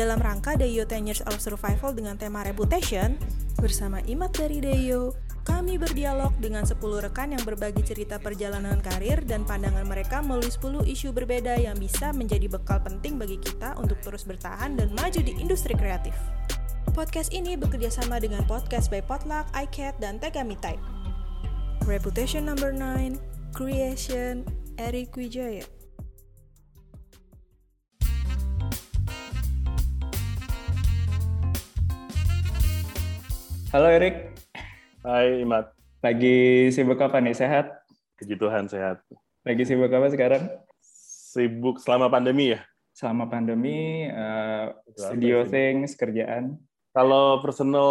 Dalam rangka Deyo 10 Years of Survival dengan tema Reputation, bersama Imat dari Deyo, kami berdialog dengan 10 rekan yang berbagi cerita perjalanan karir dan pandangan mereka melalui 10 isu berbeda yang bisa menjadi bekal penting bagi kita untuk terus bertahan dan maju di industri kreatif. Podcast ini bekerja sama dengan podcast by Potluck, iCat, dan Tegami Type. Reputation number 9, Creation, Eric Wijaya. Halo Erik, Hai Imat, lagi sibuk apa nih? Sehat? puji Tuhan sehat. Lagi sibuk apa sekarang? Sibuk selama pandemi ya? Selama pandemi, uh, studio sih? things, kerjaan. Kalau personal,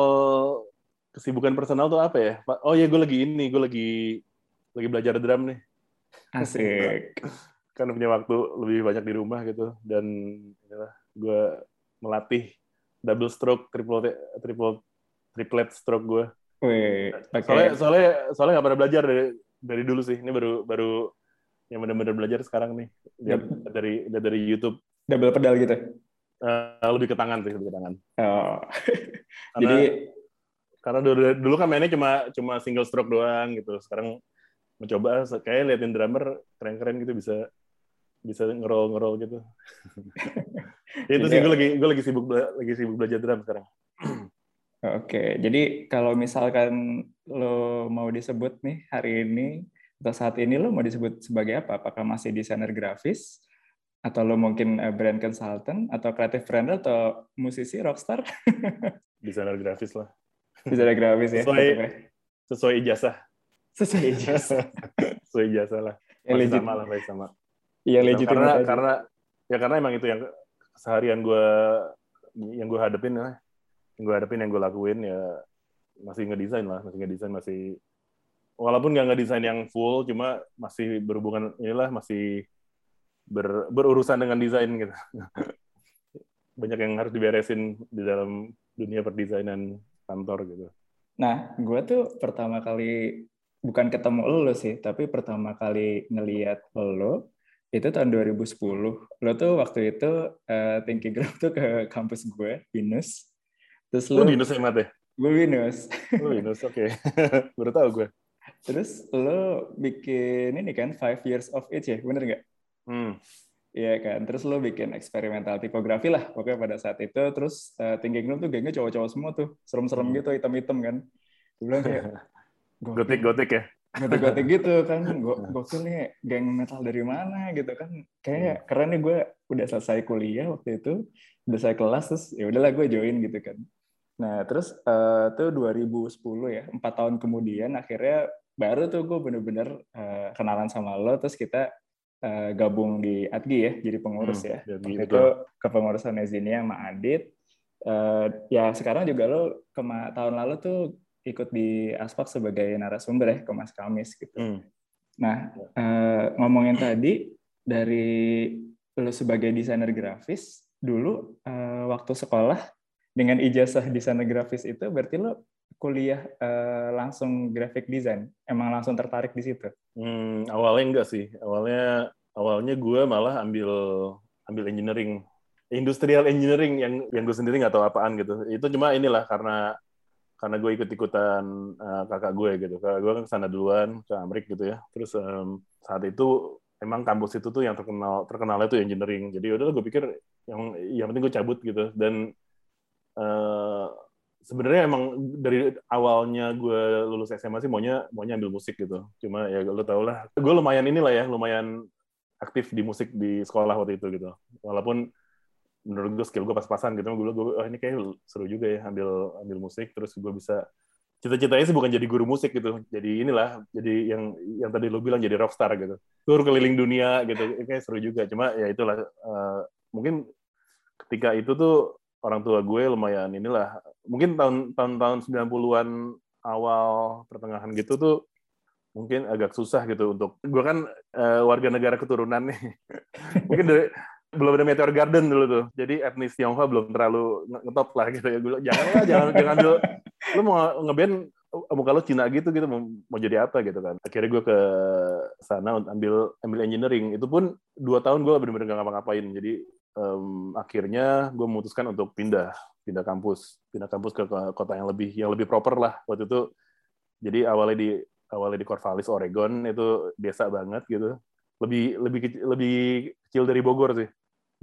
kesibukan personal tuh apa ya? Oh iya gue lagi ini, gue lagi lagi belajar drum nih. Asik. Karena punya waktu lebih banyak di rumah gitu. Dan inilah, gue melatih double stroke, triple triple triplet stroke gue. Wih, Soalnya soalnya soalnya nggak pernah belajar dari dari dulu sih. Ini baru baru yang benar-benar belajar sekarang nih. Lihat dari lihat dari YouTube. double pedal gitu. Eh, lebih ke tangan sih, lebih ke tangan. Oh. Karena, Jadi karena dulu, dulu kan mainnya cuma cuma single stroke doang gitu. Sekarang mencoba kayak liatin drummer keren-keren gitu bisa bisa ngerol ngerol gitu. Itu sih Jadi- gue lagi gue lagi sibuk lagi sibuk belajar drum sekarang. Oke, jadi kalau misalkan lo mau disebut nih hari ini atau saat ini lo mau disebut sebagai apa? Apakah masih desainer grafis atau lo mungkin eh, brand consultant atau creative brand atau musisi rockstar? Desainer grafis lah. Desainer grafis ya. Sesuai- ya. Sesuai ijazah. Sesuai ijazah. Sesuai ijazah lah. Yang Masih legit. sama lah, masih sama. Iya legit karena karena ya karena emang itu yang seharian gue yang gue hadepin ya yang gue hadepin yang gue lakuin ya masih ngedesain lah masih ngedesain masih walaupun nggak ngedesain yang full cuma masih berhubungan inilah masih ber, berurusan dengan desain gitu banyak yang harus diberesin di dalam dunia perdesainan kantor gitu Nah, gue tuh pertama kali bukan ketemu lo sih, tapi pertama kali ngeliat lo itu tahun 2010. Lo tuh waktu itu eh, Thinking Group tuh ke kampus gue, Binus. Terus lu lo, di Inus Hemat ya gue Binus. lu di Inus oke baru tahu gue Terus lo bikin ini kan Five Years of Age ya, bener nggak? hmm. Iya kan. Terus lo bikin eksperimental tipografi lah, pokoknya pada saat itu. Terus eh, Thinking Group tuh gengnya cowok-cowok semua tuh, serem-serem Hmm. gitu, hitam-hitam kan. Gue bilang kayak, "Gokil gotik gotik ya gotik-gotik gitu kan Go- gokil nih geng metal dari mana gitu kan kayak keren nih gue udah selesai kuliah waktu itu udah selesai kelas terus ya udahlah gue join gitu kan nah terus eh, tuh 2010 ya empat tahun kemudian akhirnya baru tuh gue bener-bener eh, kenalan sama lo terus kita eh, gabung di Adgi ya jadi pengurus Hmm, ya jadi waktu itu kepengurusan Nezinia sama Adit Eh, ya sekarang juga lo kema tahun lalu tuh ikut di Aspak sebagai narasumber ya ke Mas Kamis gitu. Hmm. Nah eh, ngomongin tadi dari lo sebagai desainer grafis dulu eh, waktu sekolah dengan ijazah desainer grafis itu berarti lo kuliah eh, langsung graphic design emang langsung tertarik di situ. Hmm, awalnya enggak sih. Awalnya awalnya gue malah ambil ambil engineering, industrial engineering yang yang gue sendiri nggak tahu apaan gitu. Itu cuma inilah karena karena gue ikut ikutan kakak gue gitu. Kakak gue kan ke sana duluan ke Amerika gitu ya. Terus em, saat itu emang kampus itu tuh yang terkenal terkenalnya tuh engineering. Jadi udah gue pikir yang yang penting gue cabut gitu dan eh, sebenarnya emang dari awalnya gue lulus SMA sih maunya maunya ambil musik gitu. Cuma ya lo tau lah, gue lumayan inilah ya, lumayan aktif di musik di sekolah waktu itu gitu. Walaupun menurut gue skill gue pas-pasan gitu, gue gue oh, ini kayak seru juga ya ambil ambil musik, terus gue bisa cita-citanya sih bukan jadi guru musik gitu, jadi inilah, jadi yang yang tadi lo bilang jadi rockstar gitu, tur keliling dunia gitu, kayak seru juga. Cuma ya itulah, eh, mungkin ketika itu tuh orang tua gue lumayan inilah mungkin tahun tahun tahun 90-an awal pertengahan gitu tuh mungkin agak susah gitu untuk gue kan eh, warga negara keturunan nih. Mungkin dari belum ada Meteor Garden dulu tuh jadi etnis Tionghoa belum terlalu nge- ngetop lah gitu ya. Gue jangan lah jangan jangan ambil lu mau ngeband muka lu Cina gitu gitu mau, mau jadi apa gitu kan. Akhirnya gue ke sana untuk ambil ambil engineering. Itu pun dua tahun gue bener-bener gak ngapa-ngapain jadi um, akhirnya gue memutuskan untuk pindah pindah kampus pindah kampus ke kota yang lebih yang lebih proper lah. Waktu itu jadi awalnya di awalnya di Corvallis Oregon itu desa banget gitu. Lebih lebih kecil, lebih kecil dari Bogor sih.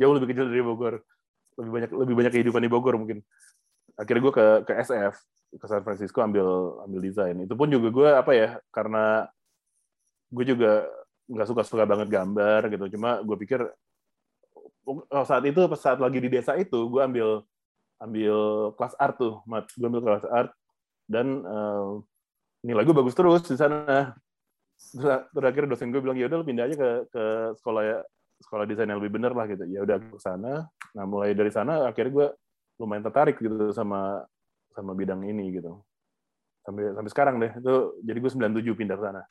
Jauh lebih kecil dari Bogor. Lebih banyak lebih banyak kehidupan di Bogor mungkin. Akhirnya gue ke ke SF ke San Francisco ambil ambil desain. Itu pun juga gue apa ya karena gue juga nggak suka suka banget gambar gitu. Cuma gue pikir saat itu saat lagi di desa itu gue ambil ambil kelas art tuh mat. Gue ambil kelas art dan uh, nilai gue bagus terus di sana. Terakhir dosen gue bilang ya udah pindah aja ke ke sekolah sekolah desain yang lebih bener lah gitu. Ya udah ke sana. Nah mulai dari sana akhirnya gue lumayan tertarik gitu sama sama bidang ini gitu. Sampai sampai sekarang deh itu jadi gue 97 pindah ke sana.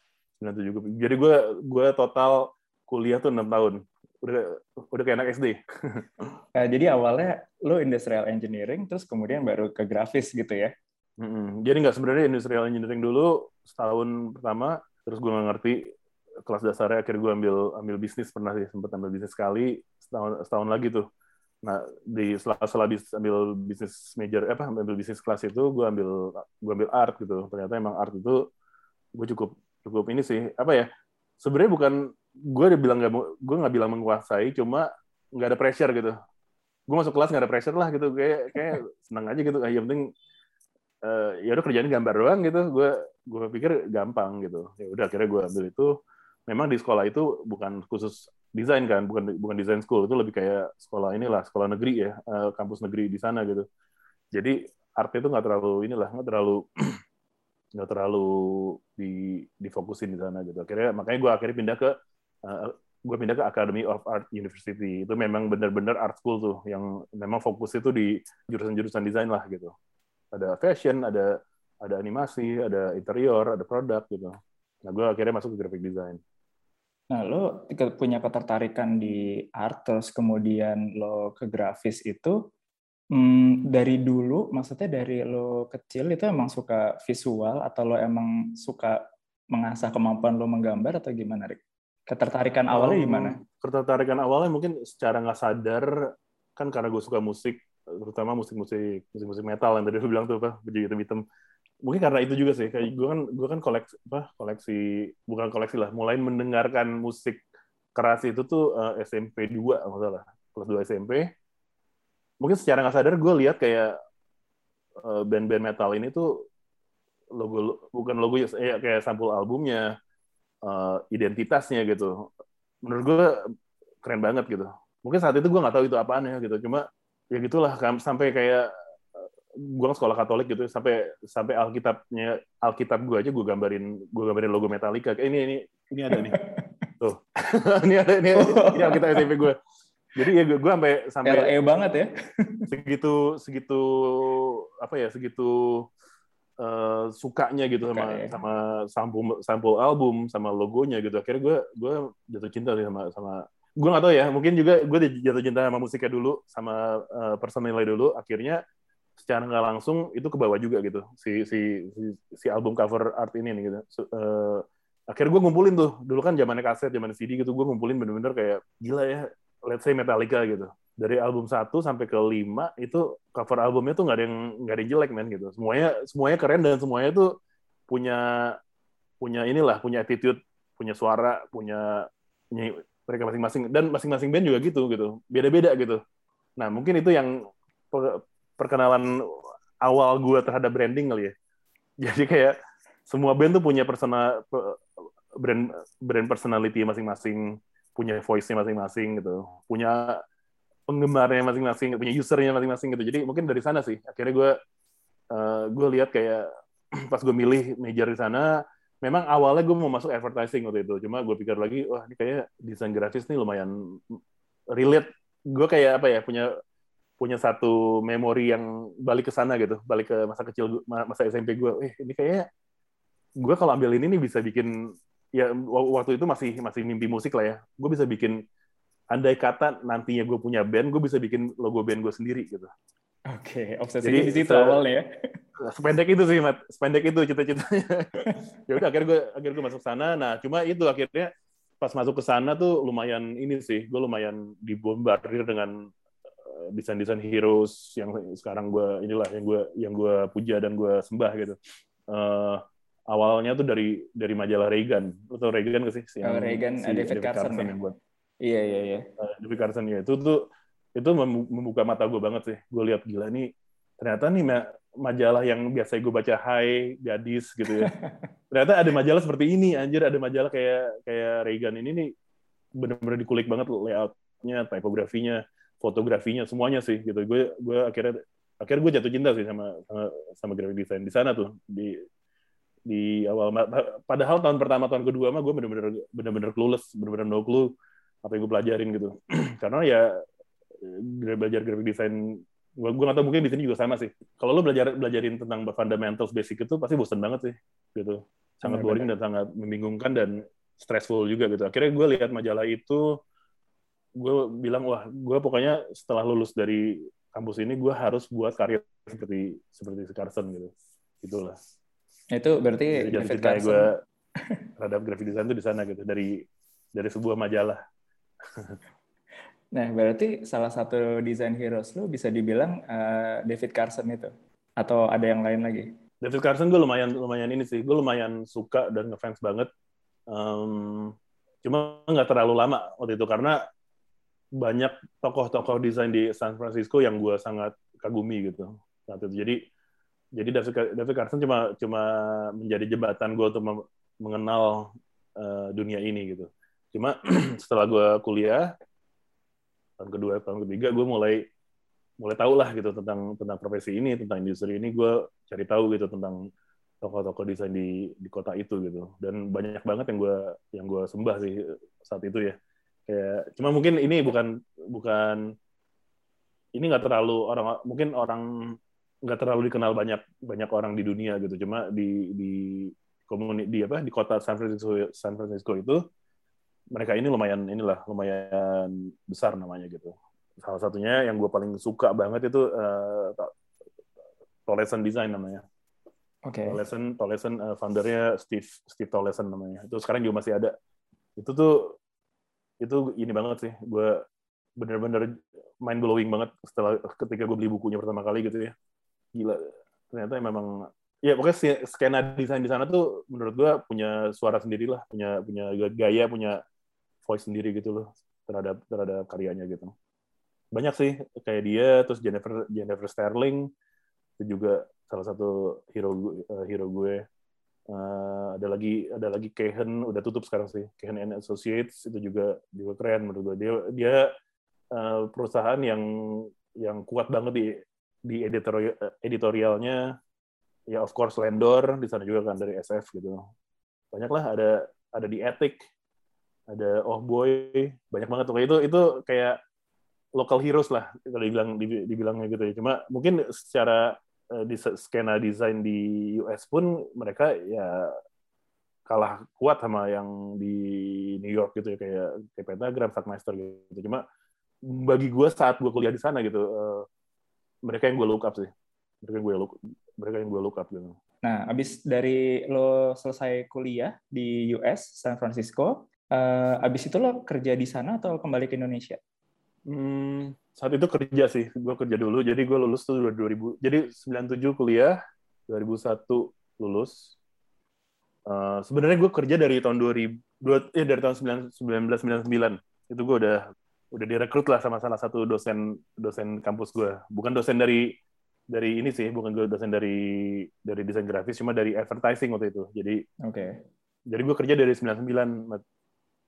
97 jadi gue gue total kuliah tuh enam tahun udah udah kayak anak SD uh, jadi awalnya lo industrial engineering terus kemudian baru ke grafis gitu ya? Mm-hmm. jadi nggak sebenarnya industrial engineering dulu setahun pertama terus gue nggak ngerti kelas dasarnya akhirnya gue ambil ambil bisnis pernah sih sempat ambil bisnis sekali setahun setahun lagi tuh. Nah di setelah setelah bis, ambil bisnis major eh, apa ambil bisnis kelas itu gue ambil gue ambil art gitu. Ternyata emang art itu gue cukup cukup ini sih apa ya sebenarnya bukan gue udah bilang nggak gue nggak bilang menguasai cuma nggak ada pressure gitu. Gue masuk kelas nggak ada pressure lah gitu kayak kayak senang aja gitu. Yang penting uh, ya udah kerjaan gambar doang gitu. Gue gue pikir gampang gitu. Ya udah akhirnya gue ambil itu. Memang di sekolah itu bukan khusus desain kan bukan bukan desain school. Itu lebih kayak sekolah inilah sekolah negeri ya uh, kampus negeri di sana gitu. Jadi art itu nggak terlalu inilah nggak terlalu nggak terlalu di difokusin di sana gitu. Akhirnya makanya gue akhirnya pindah ke uh, gue pindah ke Academy of Art University. Itu memang benar-benar art school tuh yang memang fokus itu di jurusan-jurusan desain lah gitu. Ada fashion ada ada animasi ada interior ada produk gitu. Nah gue akhirnya masuk ke graphic design. Nah, lo punya ketertarikan di art, terus kemudian lo ke grafis itu hmm, dari dulu, maksudnya dari lo kecil itu emang suka visual atau lo emang suka mengasah kemampuan lo menggambar atau gimana, Rick? Ketertarikan awalnya gimana? Ketertarikan awalnya mungkin secara nggak sadar, kan karena gue suka musik, terutama musik-musik musik-musik metal yang tadi lo bilang tuh apa, baju hitam-hitam mungkin karena itu juga sih kayak gue kan gue kan koleksi apa koleksi bukan koleksi lah mulai mendengarkan musik keras itu tuh uh, SMP 2 masalah kelas 2 SMP mungkin secara nggak sadar gue lihat kayak uh, band-band metal ini tuh logo bukan logo ya kayak sampul albumnya uh, identitasnya gitu. Menurut gue keren banget gitu. Mungkin saat itu gue nggak tahu itu apaan ya gitu. Cuma ya gitulah sampai kayak gue kan sekolah Katolik gitu sampai sampai Alkitabnya Alkitab gue aja gue gambarin gue gambarin logo Metallica. Ini ini ini ada nih. Tuh. Ini ada ini, ini Alkitab SMP gue jadi ya gue, sampai sampai LE banget ya. segitu segitu apa ya segitu uh, sukanya gitu sama ya. sama sampul sampul album sama logonya gitu. Akhirnya gue gue jatuh cinta sih sama sama gue gak tau ya. Mungkin juga gue jatuh cinta sama musiknya dulu sama uh, personilnya dulu. Akhirnya secara nggak langsung itu ke bawah juga gitu. Si si si, si album cover art ini nih gitu. So, uh, akhirnya gue ngumpulin tuh. Dulu kan zamannya kaset zamannya CD gitu gue ngumpulin bener-bener kayak gila ya let's say Metallica gitu. Dari album 1 sampai ke 5 itu cover albumnya tuh nggak ada yang nggak ada yang jelek men gitu. Semuanya semuanya keren dan semuanya tuh punya punya inilah punya attitude punya suara punya punya mereka masing-masing. Dan masing-masing band juga gitu gitu. Beda-beda gitu. Nah mungkin itu yang perkenalan awal gue terhadap branding kali ya. Jadi kayak semua band tuh punya persona brand brand personality masing-masing, punya voice-nya masing-masing gitu, punya penggemarnya masing-masing, punya usernya masing-masing gitu. Jadi mungkin dari sana sih akhirnya gue uh, gue lihat kayak pas gue milih major di sana, memang awalnya gue mau masuk advertising waktu itu, cuma gue pikir lagi, wah ini kayak desain grafis nih lumayan relate. Gue kayak apa ya punya punya satu memori yang balik ke sana gitu, balik ke masa kecil masa SMP gue. Eh, ini kayaknya gue kalau ambil ini nih bisa bikin ya waktu itu masih masih mimpi musik lah ya. Gue bisa bikin andai kata nantinya gue punya band, gue bisa bikin logo band gue sendiri gitu. Oke, okay, obsesinya di situ awalnya ya. Sependek itu sih, Mat. Sependek itu cita-citanya. ya udah akhirnya gue akhirnya gue masuk sana. Nah, cuma itu akhirnya pas masuk ke sana tuh lumayan ini sih, gue lumayan dibombardir dengan eh, desain-desain heroes yang sekarang gue inilah yang gue yang gue puja dan gue sembah gitu. Uh, awalnya tuh dari dari majalah Reagan, atau Reagan gak sih? Yang oh, Reagan, si David, David Carson, Carson ya? yang buat. Iya iya iya. Uh, David Carson ya itu tuh itu membuka mata gue banget sih. Gue lihat gila nih ternyata nih majalah yang biasa gue baca Hai, Gadis gitu ya. Ternyata ada majalah seperti ini, anjir ada majalah kayak kayak Reagan ini nih bener-bener dikulik banget layoutnya, tipografinya, fotografinya, semuanya sih gitu. Gue gue akhirnya akhirnya gue jatuh cinta sih sama sama, sama graphic design di sana tuh di di awal. Padahal tahun pertama tahun kedua mah gue bener-bener bener-bener clueless bener-bener no clue apa yang gue pelajarin gitu. Karena ya belajar graphic design gue gue nggak tahu mungkin di sini juga sama sih. Kalau lo belajar belajarin tentang fundamentals basic itu pasti bosan banget sih gitu. Sangat boring dan sangat membingungkan dan stressful juga gitu. Akhirnya gue lihat majalah itu gue bilang wah gue pokoknya setelah lulus dari kampus ini gue harus buat karya seperti seperti Carson gitu. Gitulah itu berarti Jadi David Carson gue terhadap graphic design itu di sana gitu dari dari sebuah majalah Nah, berarti salah satu desain heroes lu bisa dibilang uh, David Carson itu atau ada yang lain lagi? David Carson gue lumayan lumayan ini sih, gue lumayan suka dan ngefans banget. Um, cuma nggak terlalu lama waktu itu karena banyak tokoh-tokoh desain di San Francisco yang gue sangat kagumi gitu saat itu. Jadi jadi David, David Carson cuma cuma menjadi jembatan gue untuk mengenal uh, dunia ini gitu. Cuma setelah gue kuliah, tahun kedua tahun ketiga gue mulai mulai tahu lah gitu tentang tentang profesi ini tentang industri ini. Gue cari tahu gitu tentang toko-toko desain di di kota itu gitu. Dan banyak banget yang gue yang gue sembah sih saat itu ya. Kayak cuma mungkin ini bukan bukan ini nggak terlalu orang mungkin orang nggak terlalu dikenal banyak banyak orang di dunia gitu cuma di di komunitas di apa di kota San Francisco San Francisco itu mereka ini lumayan inilah lumayan besar namanya gitu. Salah satunya yang gue paling suka banget itu uh, Toleson Design namanya. Okay. Toleson, Toleson uh, foundernya Steve Steve Toleson namanya. Itu sekarang juga masih ada. Itu tuh itu ini banget sih. Gue bener-bener mind blowing banget setelah ketika gue beli bukunya pertama kali gitu ya. Gila. Ternyata memang ya pokoknya skena desain di sana tuh menurut gue punya suara sendiri lah, punya punya gaya, punya voice sendiri gitu loh terhadap terhadap karyanya gitu. Banyak sih kayak dia, terus Jennifer Jennifer Sterling itu juga salah satu hero uh, hero gue. Uh, ada lagi ada lagi Kehen udah tutup sekarang sih Kehen and Associates itu juga juga keren menurut gue dia dia uh, perusahaan yang yang kuat banget di di editorial editorialnya ya of course Landor di sana juga kan dari SF gitu banyak lah ada ada di Ethic ada Oh Boy, banyak banget tuh. Itu itu kayak local heroes lah kalau dibilang dibilangnya gitu ya. Cuma mungkin secara uh, di skena desain di US pun mereka ya kalah kuat sama yang di New York gitu ya kayak kayak Pentagram, Starkmaster gitu. Cuma bagi gue saat gue kuliah di sana gitu, uh, mereka yang gue look up sih. Mereka yang gue look, mereka yang gue look up gitu. Nah, abis dari lo selesai kuliah di US, San Francisco, uh, abis itu lo kerja di sana atau kembali ke Indonesia? Hmm, saat itu kerja sih, gue kerja dulu. Jadi gue lulus tuh 2000. Jadi 97 kuliah, 2001 lulus. Uh, Sebenarnya gue kerja dari tahun 2000, dua, eh dari tahun 1999. Itu gue udah udah direkrut lah sama salah satu dosen dosen kampus gue. Bukan dosen dari dari ini sih, bukan gue dosen dari dari desain grafis, cuma dari advertising waktu itu. Jadi oke. Okay. Jadi gue kerja dari 99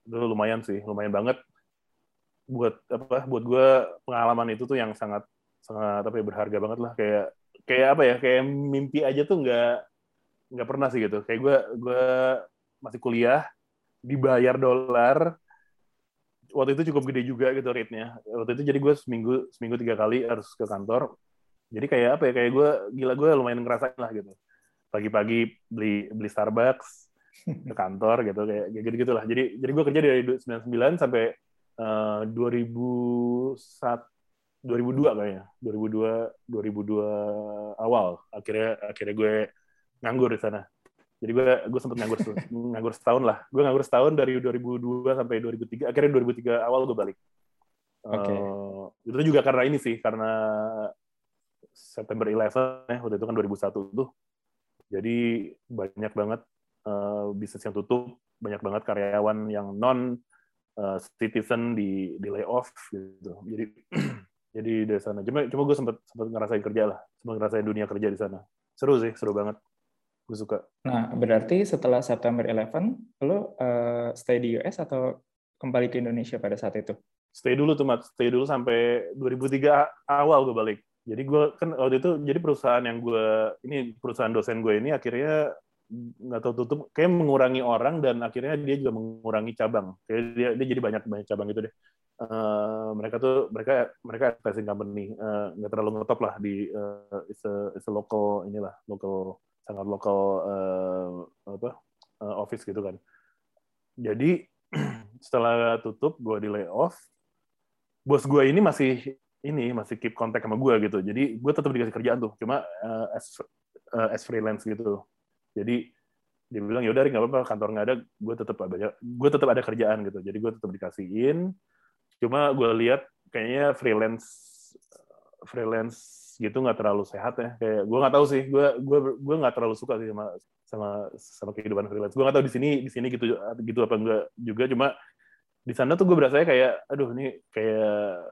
itu lumayan sih lumayan banget buat apa buat gue pengalaman itu tuh yang sangat sangat apa ya berharga banget lah kayak kayak apa ya kayak mimpi aja tuh nggak nggak pernah sih gitu kayak gue gue masih kuliah dibayar dolar waktu itu cukup gede juga gitu rate-nya. Waktu itu jadi gue seminggu seminggu tiga kali harus ke kantor. Jadi kayak apa ya kayak gue gila gue lumayan ngerasain lah gitu. Pagi-pagi beli beli Starbucks ke kantor gitu kayak gitu gitulah jadi jadi gue kerja dari 99 sampai uh, 2001 2002 kayaknya. 2002 2002 awal. Akhirnya akhirnya gue nganggur di sana Jadi gue gue sempet nganggur nganggur setahun lah. Gue nganggur setahun dari 2002 sampai 2003. Akhirnya 2003 awal gue balik. Oke. Okay. Uh, itu juga karena ini sih, karena September 11 ya, waktu itu kan 2001 tuh. Jadi banyak banget uh, bisnis yang tutup, banyak banget karyawan yang non uh, citizen di di layoff gitu. Jadi jadi dari sana. Cuma cuma gue sempat sempat ngerasain kerja lah, sempat ngerasain dunia kerja di sana. Seru sih, seru banget gue suka. Nah, berarti setelah September 11, lo uh, stay di US atau kembali ke Indonesia pada saat itu? Stay dulu tuh, Mat. Stay dulu sampai 2003 awal gue balik. Jadi gue kan waktu itu, jadi perusahaan yang gue, ini perusahaan dosen gue ini akhirnya nggak tahu tutup, kayak mengurangi orang dan akhirnya dia juga mengurangi cabang. Kayak dia, dia jadi banyak banyak cabang gitu deh. Uh, mereka tuh mereka mereka advertising company uh, nggak terlalu ngetop lah di uh, it's a, it's a local inilah local sangat lokal uh, apa uh, office gitu kan. Jadi setelah tutup gue di layoff, bos gue ini masih ini masih keep kontak sama gue gitu. Jadi gue tetap dikasih kerjaan tuh, cuma uh, as uh, as freelance gitu. Jadi dia bilang ya udah nggak apa-apa kantor nggak ada, gue tetap ada gue tetap ada kerjaan gitu. Jadi gue tetap dikasihin. Cuma gue lihat kayaknya freelance freelance gitu nggak terlalu sehat ya. Kayak gue nggak tahu sih gue gue gue nggak terlalu suka sih sama sama sama kehidupan freelance. Gue nggak tahu di sini di sini gitu gitu apa enggak juga. Cuma di sana tuh gue berasa kayak aduh ini kayak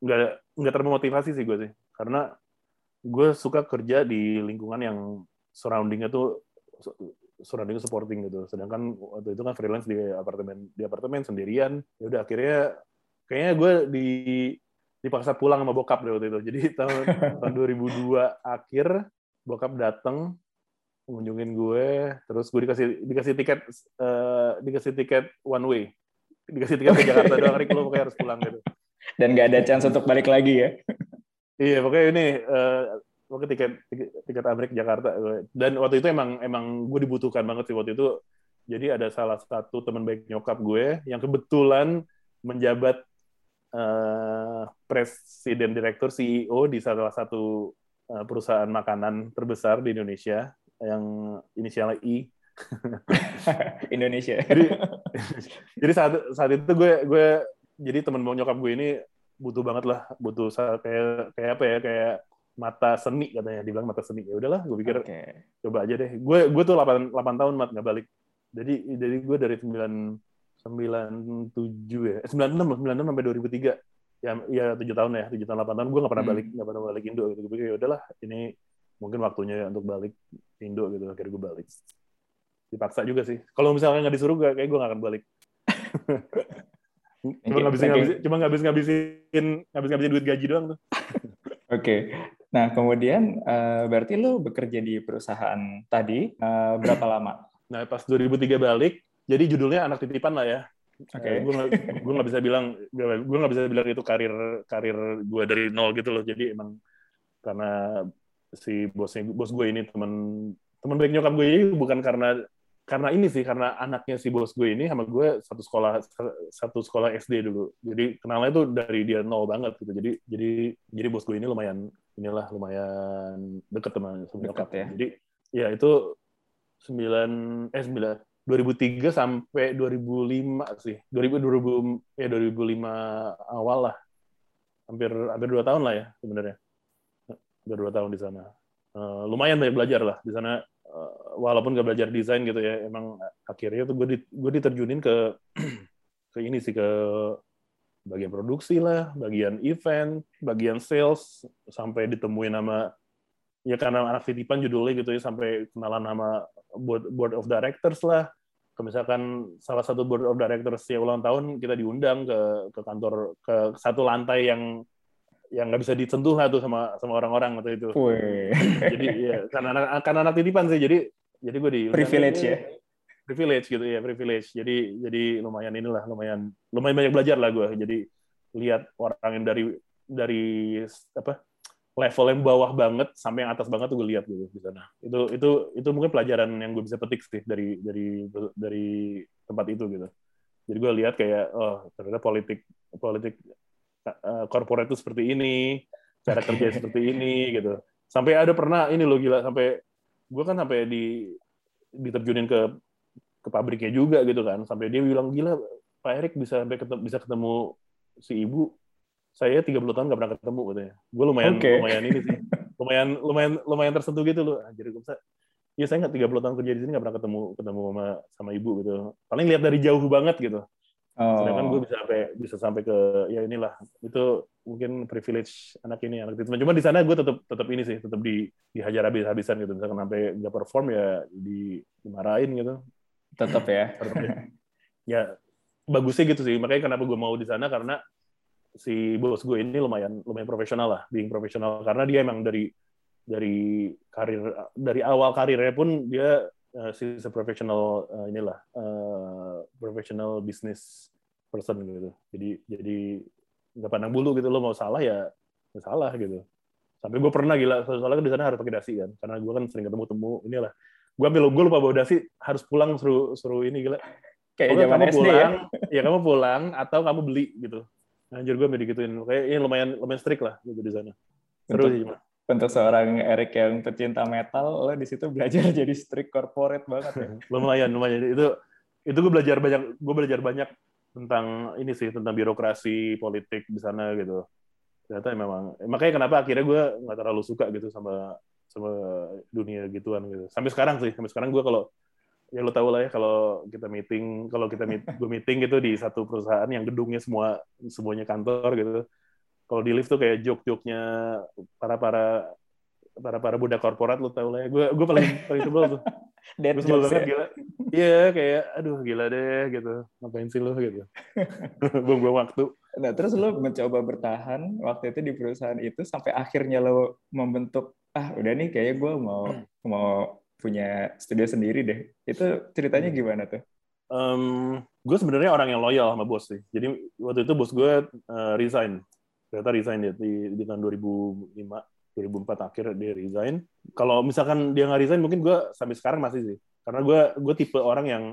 nggak nggak termotivasi sih gue sih. Karena gue suka kerja di lingkungan yang surroundingnya tuh surrounding supporting gitu. Sedangkan waktu itu kan freelance di apartemen di apartemen sendirian. Ya udah akhirnya kayaknya gue di dipaksa pulang sama bokap deh waktu itu. Jadi tahun, tahun 2002 akhir bokap datang mengunjungin gue, terus gue dikasih dikasih tiket uh, dikasih tiket one way, dikasih tiket ke Jakarta doang, Rik, lo pokoknya harus pulang gitu. Dan gak ada chance untuk balik lagi ya? iya, pokoknya ini uh, pokoknya tiket tiket, tiket Amerika Jakarta. Dan waktu itu emang emang gue dibutuhkan banget sih waktu itu. Jadi ada salah satu teman baik nyokap gue yang kebetulan menjabat uh, presiden direktur CEO di salah satu uh, perusahaan makanan terbesar di Indonesia yang inisialnya I. Indonesia. jadi, jadi saat saat itu gue gue jadi teman nyokap gue ini butuh banget lah, butuh kayak kayak apa ya kayak mata seni katanya dibilang mata seni ya udahlah gue pikir okay. coba aja deh gue gue tuh 8, 8 tahun mat nggak balik jadi jadi gue dari 9 97 ya, eh, 96 96 sampai 2003 ya ya tujuh tahun ya tujuh tahun delapan tahun. Gue nggak pernah hmm. balik nggak hmm. pernah balik Indo gitu. Gue ya udahlah ini mungkin waktunya ya untuk balik Indo gitu. Akhirnya gue balik. Dipaksa juga sih. Kalau misalnya nggak disuruh gue kayak gue nggak akan balik. Cuma nggak bisa ngabisin cuma nggak bisa ngabisin ngabis ngabisin duit gaji doang tuh. Oke. Okay. nah kemudian uh, berarti lo bekerja di perusahaan tadi uh, berapa lama? Nah pas 2003 balik jadi judulnya anak titipan lah ya. Oke. Okay. gue gue nggak bisa bilang gue nggak bisa bilang itu karir karir gue dari nol gitu loh. Jadi emang karena si bosnya bos gue ini teman teman baik nyokap gue ini bukan karena karena ini sih karena anaknya si bos gue ini sama gue satu sekolah satu sekolah SD dulu jadi kenalnya itu dari dia nol banget gitu jadi jadi jadi bos gue ini lumayan inilah lumayan deket sama, sama nyokap ya jadi ya itu sembilan eh sembilan 2003 sampai 2005 sih. 2000 2000 ya 2005 awal lah. Hampir hampir dua tahun lah ya sebenarnya. Hampir dua tahun di sana. Uh, lumayan banyak belajar lah di sana. Uh, walaupun gak belajar desain gitu ya, emang akhirnya tuh gue di, gue diterjunin ke ke ini sih ke bagian produksi lah, bagian event, bagian sales, sampai ditemuin nama ya karena anak titipan judulnya gitu ya sampai kenalan nama board, board of directors lah misalkan salah satu board of directors ya ulang tahun kita diundang ke ke kantor ke satu lantai yang yang nggak bisa disentuh lah tuh sama sama orang-orang waktu itu. jadi ya karena anak karena anak titipan sih jadi jadi gue di privilege ya. Privilege gitu ya privilege. Jadi jadi lumayan inilah lumayan lumayan banyak belajar lah gue. Jadi lihat orang yang dari dari apa level yang bawah banget sampai yang atas banget tuh gue lihat gitu di sana. Itu itu itu mungkin pelajaran yang gue bisa petik sih dari dari dari tempat itu gitu. Jadi gue lihat kayak oh ternyata politik politik uh, corporate itu seperti ini, cara kerja seperti ini gitu. Sampai ada pernah ini lo gila sampai gue kan sampai di diterjunin ke ke pabriknya juga gitu kan sampai dia bilang gila Pak Erik bisa sampai ketemu, bisa ketemu si ibu saya 30 tahun nggak pernah ketemu katanya. Gue lumayan Oke. lumayan ini sih. Lumayan lumayan lumayan tersentuh gitu loh. Anjir gue bisa ya saya nggak 30 tahun kerja di sini nggak pernah ketemu ketemu sama sama ibu gitu. Paling lihat dari jauh banget gitu. Oh. sedangkan gue bisa sampai bisa sampai ke ya inilah. Itu mungkin privilege anak ini anak itu cuma di sana gue tetap tetap ini sih tetap di dihajar habis habisan gitu. Misalkan sampai nggak perform ya di dimarahin gitu. Tetap ya. Tetep ya. ya bagusnya gitu sih. Makanya kenapa gue mau di sana karena si bos gue ini lumayan lumayan profesional lah being profesional karena dia emang dari dari karir dari awal karirnya pun dia uh, si profesional uh, inilah uh, professional business person gitu jadi jadi nggak pandang bulu gitu lo mau salah ya, ya salah gitu sampai gue pernah gila soalnya kan di sana harus pakai dasi kan karena gue kan sering ketemu temu inilah gue ambil gue lupa bawa dasi harus pulang suruh suruh ini gila Kayak kamu SD pulang, ya. ya. kamu pulang atau kamu beli gitu. Anjir gue sampai digituin. Kayak ini lumayan lumayan strict lah gitu di sana. Seru sih cuma. Untuk seorang Erik yang pecinta metal, lo di situ belajar jadi strict corporate banget ya. Lumayan lumayan itu itu gue belajar banyak gue belajar banyak tentang ini sih tentang birokrasi politik di sana gitu. Ternyata memang makanya kenapa akhirnya gue nggak terlalu suka gitu sama sama dunia gituan gitu. Sampai sekarang sih, sampai sekarang gue kalau ya lo tau lah ya kalau kita meeting kalau kita meet, gue meeting gitu di satu perusahaan yang gedungnya semua semuanya kantor gitu. Kalau di lift tuh kayak joke-joke-nya para para para para budak korporat lo tau lah ya. Gue gue paling paling sebel tuh. Dead gue sebel banget ya. gila. Iya kayak aduh gila deh gitu. Ngapain sih lo gitu. Buang-buang waktu. Nah, terus lo mencoba bertahan waktu itu di perusahaan itu sampai akhirnya lo membentuk ah udah nih kayaknya gue mau mau punya studio sendiri deh. Itu ceritanya gimana tuh? Em, gue sebenarnya orang yang loyal sama bos sih. Jadi waktu itu bos gue eh, resign. Ternyata resign dia di, di tahun 2005, 2004 akhir dia resign. Kalau misalkan dia nggak resign, mungkin gue sampai sekarang masih sih. Karena gue gue tipe orang yang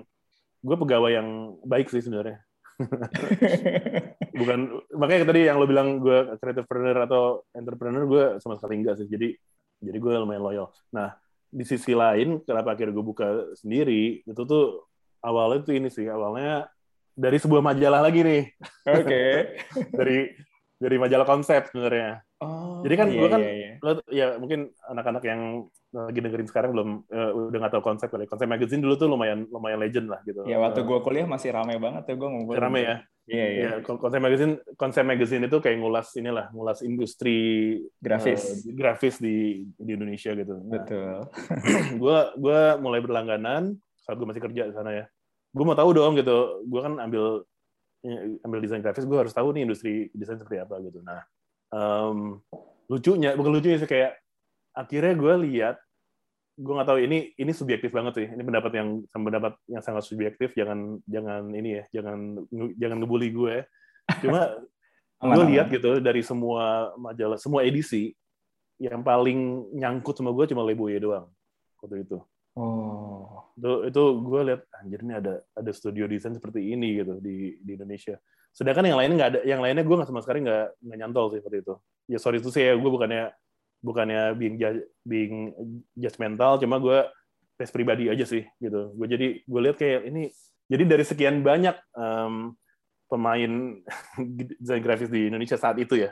gue pegawai yang baik sih sebenarnya. Bukan makanya tadi yang lo bilang gue creativepreneur atau entrepreneur gue sama sekali enggak sih. Jadi jadi gue lumayan loyal. Nah di sisi lain kenapa akhirnya gue buka sendiri itu tuh awalnya tuh ini sih awalnya dari sebuah majalah lagi nih Oke. dari dari majalah konsep sebenarnya Oh. Jadi kan iya, gua kan- iya, iya. lo ya mungkin anak-anak yang lagi dengerin sekarang belum eh, udah nggak tahu konsep kali konsep magazine dulu tuh lumayan lumayan legend lah gitu Ya waktu Eh, gue kuliah masih rame banget tuh gue ngumpul. rame ya Iya iya. ya konsep magazine konsep magazine itu kayak ngulas inilah ngulas industri Grafis. eh, grafis di di Indonesia gitu Nah, Betul. gue gue mulai berlangganan saat gue masih kerja di sana ya gue mau tahu dong gitu gue kan ambil ambil desain grafis gue harus tahu nih industri desain seperti apa gitu nah em, lucunya bukan lucunya sih kayak akhirnya gue lihat gue nggak tahu ini ini subjektif banget sih. Ini pendapat yang pendapat yang sangat subjektif. Jangan jangan ini ya jangan jangan ngebully gue ya. cuma gue lihat gitu dari semua majalah semua edisi yang paling nyangkut sama gue cuma Leboye doang waktu itu. Oh. itu itu gue lihat anjir ini ada ada studio desain seperti ini gitu di di Indonesia. Sedangkan yang lainnya nggak ada yang lainnya gue nggak sama sekali nggak nggak nyantol sih seperti itu. Ya sorry itu sih ya gue bukannya bukannya being ju- being judgmental cuma gue tes pribadi aja sih gitu. Gue jadi gue lihat kayak ini jadi dari sekian banyak em, pemain desain grafis di Indonesia saat itu ya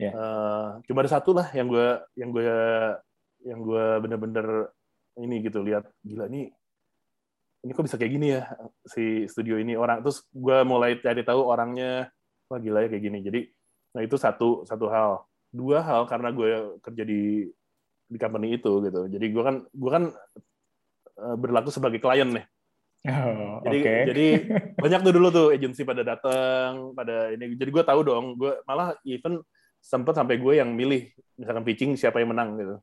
Ya. eh, cuma ada satu lah yang gue yang gue yang gue bener-bener ini gitu lihat gila nih ini kok bisa kayak gini ya si studio ini. Orang terus gue mulai cari tahu orangnya wah gila ya kayak gini. Jadi nah itu satu satu hal dua hal karena gue kerja di di company itu gitu. Jadi gue kan gue kan eh, berlaku sebagai klien nih. Oh, jadi Oke. jadi banyak tuh dulu tuh agensi pada datang pada ini. Jadi gue tahu dong gue malah even sempet sampai gue yang milih misalkan pitching siapa yang menang gitu.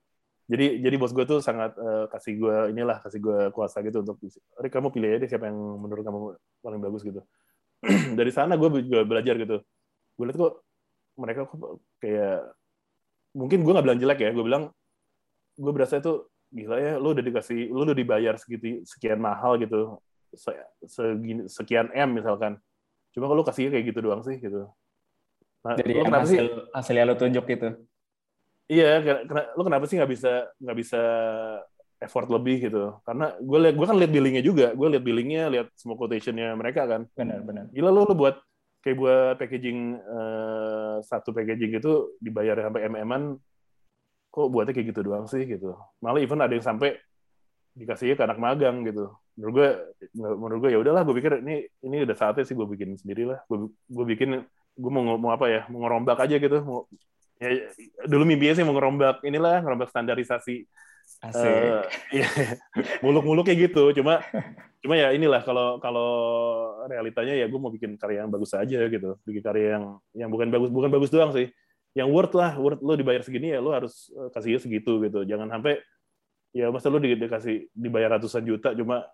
Jadi jadi bos gue tuh sangat eh, kasih gue inilah kasih gue kuasa gitu untuk Rick kamu pilih aja deh siapa yang menurut kamu paling bagus gitu. Dari sana gue juga belajar gitu. Gue lihat kok mereka kok kayak mungkin gue nggak bilang jelek ya gue bilang gue berasa itu gila ya lu udah dikasih lu udah dibayar segitu sekian mahal gitu se- segini, sekian m misalkan. Cuma kalau kasih kayak gitu doang sih gitu. Nah, Jadi yang kenapa sih hasil hasilnya lo tunjuk gitu. iya kena- lu kenapa sih nggak bisa nggak bisa effort lebih gitu? Karena gue liat gue kan lihat billingnya juga gue lihat billingnya lihat semua quotationnya mereka kan. Benar benar. Gila lo lo buat kayak buat packaging uh, satu packaging itu dibayar sampai mm-an kok buatnya kayak gitu doang sih gitu. Malah even ada yang sampai dikasihnya ke anak magang gitu. Menurut gue menurut gue ya udahlah gue pikir ini ini udah saatnya sih gue bikin sendiri lah. Gue gue bikin gue mau mau apa ya mau ngerombak aja gitu. Mau ya dulu mimpinya sih mau ngerombak inilah ngerombak standarisasi Asik. Uh, iya, muluk-muluk kayak gitu. Cuma, cuma ya inilah kalau kalau realitanya ya gue mau bikin karya yang bagus aja gitu. Bikin karya yang yang bukan bagus bukan bagus doang sih. Yang worth lah, worth lo dibayar segini ya lo harus eh, kasihnya segitu gitu. Jangan sampai ya masa lo di, dikasih dibayar ratusan juta cuma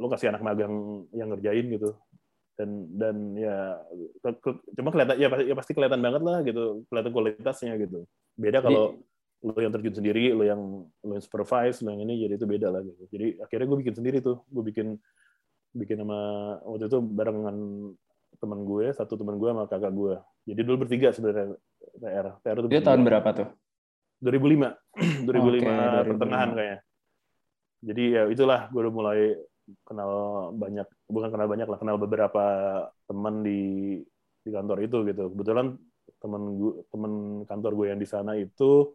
lo kasih anak magang yang ngerjain gitu dan dan ya cuma kelihatan ya, ya pasti kelihatan banget lah gitu kelihatan kualitasnya gitu beda kalau lo yang terjun sendiri, lo yang lo yang supervise, lo yang ini jadi itu beda lah gitu. Jadi akhirnya gue bikin sendiri tuh, gue bikin bikin sama waktu itu barengan teman gue, satu teman gue sama kakak gue. Jadi dulu bertiga sebenarnya TR. TR itu tahun berapa tuh? 2005, 2005 okay, pertengahan kayaknya. Jadi ya itulah gue udah mulai kenal banyak, bukan kenal banyak lah, kenal beberapa teman di di kantor itu gitu. Kebetulan teman gue, teman kantor gue yang di sana itu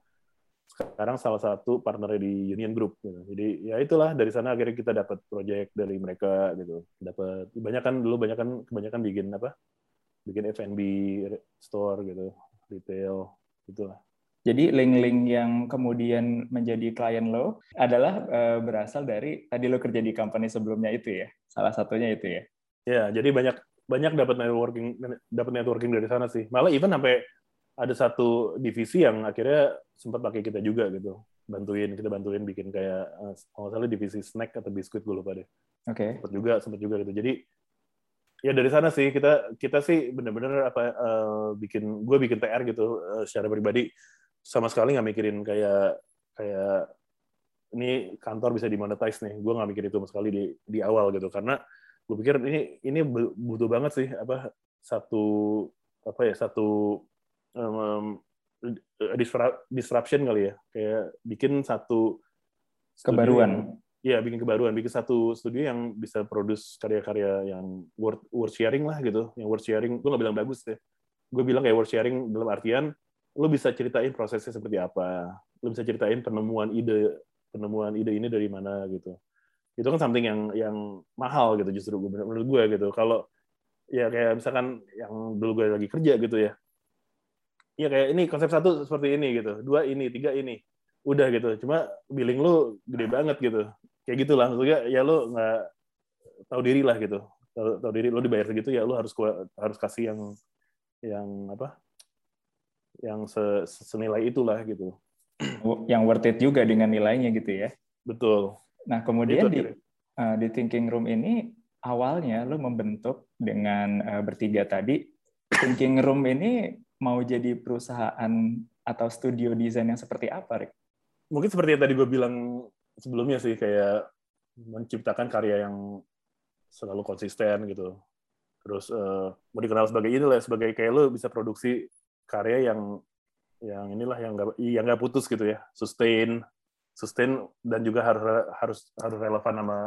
sekarang salah satu partner di Union Group. Gitu. Jadi ya itulah dari sana akhirnya kita dapat proyek dari mereka gitu. Dapat banyak kan dulu banyak kan kebanyakan bikin apa? Bikin F&B store gitu, retail itulah. Jadi link-link yang kemudian menjadi klien lo adalah uh, berasal dari tadi lo kerja di company sebelumnya itu ya. Salah satunya itu ya. Ya, jadi banyak banyak dapat networking dapat networking dari sana sih. Malah even sampai ada satu divisi yang akhirnya sempat pakai kita juga gitu bantuin kita bantuin bikin kayak uh, kalau salah divisi snack atau biskuit gue lupa deh. Oke. Okay. sempat juga sempat juga gitu. Jadi ya dari sana sih kita kita sih bener-bener apa uh, bikin gue bikin TR gitu uh, secara pribadi. Sama sekali nggak mikirin kayak kayak ini kantor bisa dimonetize nih. Gue nggak mikir itu sama sekali di di awal gitu. Karena gue pikir ini ini butuh banget sih apa satu apa ya satu um, disruption kali ya. Kayak bikin satu kebaruan. ya bikin kebaruan. Bikin satu studio yang bisa produce karya-karya yang worth worth sharing lah gitu. Yang worth sharing. Gue nggak bilang bagus deh gue bilang kayak worth sharing dalam artian lo bisa ceritain prosesnya seperti apa. Lo bisa ceritain penemuan ide penemuan ide ini dari mana gitu. Itu kan something yang yang mahal gitu justru menurut gue gitu. Kalau ya kayak misalkan yang dulu gue lagi kerja gitu ya Iya kayak ini konsep satu seperti ini gitu, dua ini, tiga ini, udah gitu. Cuma billing lu gede banget gitu, kayak gitulah. Maksudnya ya lu nggak tahu diri lah gitu, tahu, tahu diri lu dibayar segitu ya lu harus harus kasih yang yang apa, yang senilai itulah gitu. Yang worth it juga dengan nilainya gitu ya. Betul. Nah kemudian di uh, di thinking room ini awalnya lu membentuk dengan uh, bertiga tadi thinking room ini mau jadi perusahaan atau studio desain yang seperti apa, Rick? Mungkin seperti yang tadi gue bilang sebelumnya sih, kayak menciptakan karya yang selalu konsisten gitu. Terus uh, mau dikenal sebagai ini lah, sebagai kayak lo bisa produksi karya yang yang inilah yang nggak yang nggak putus gitu ya, sustain, sustain dan juga harus harus harus relevan sama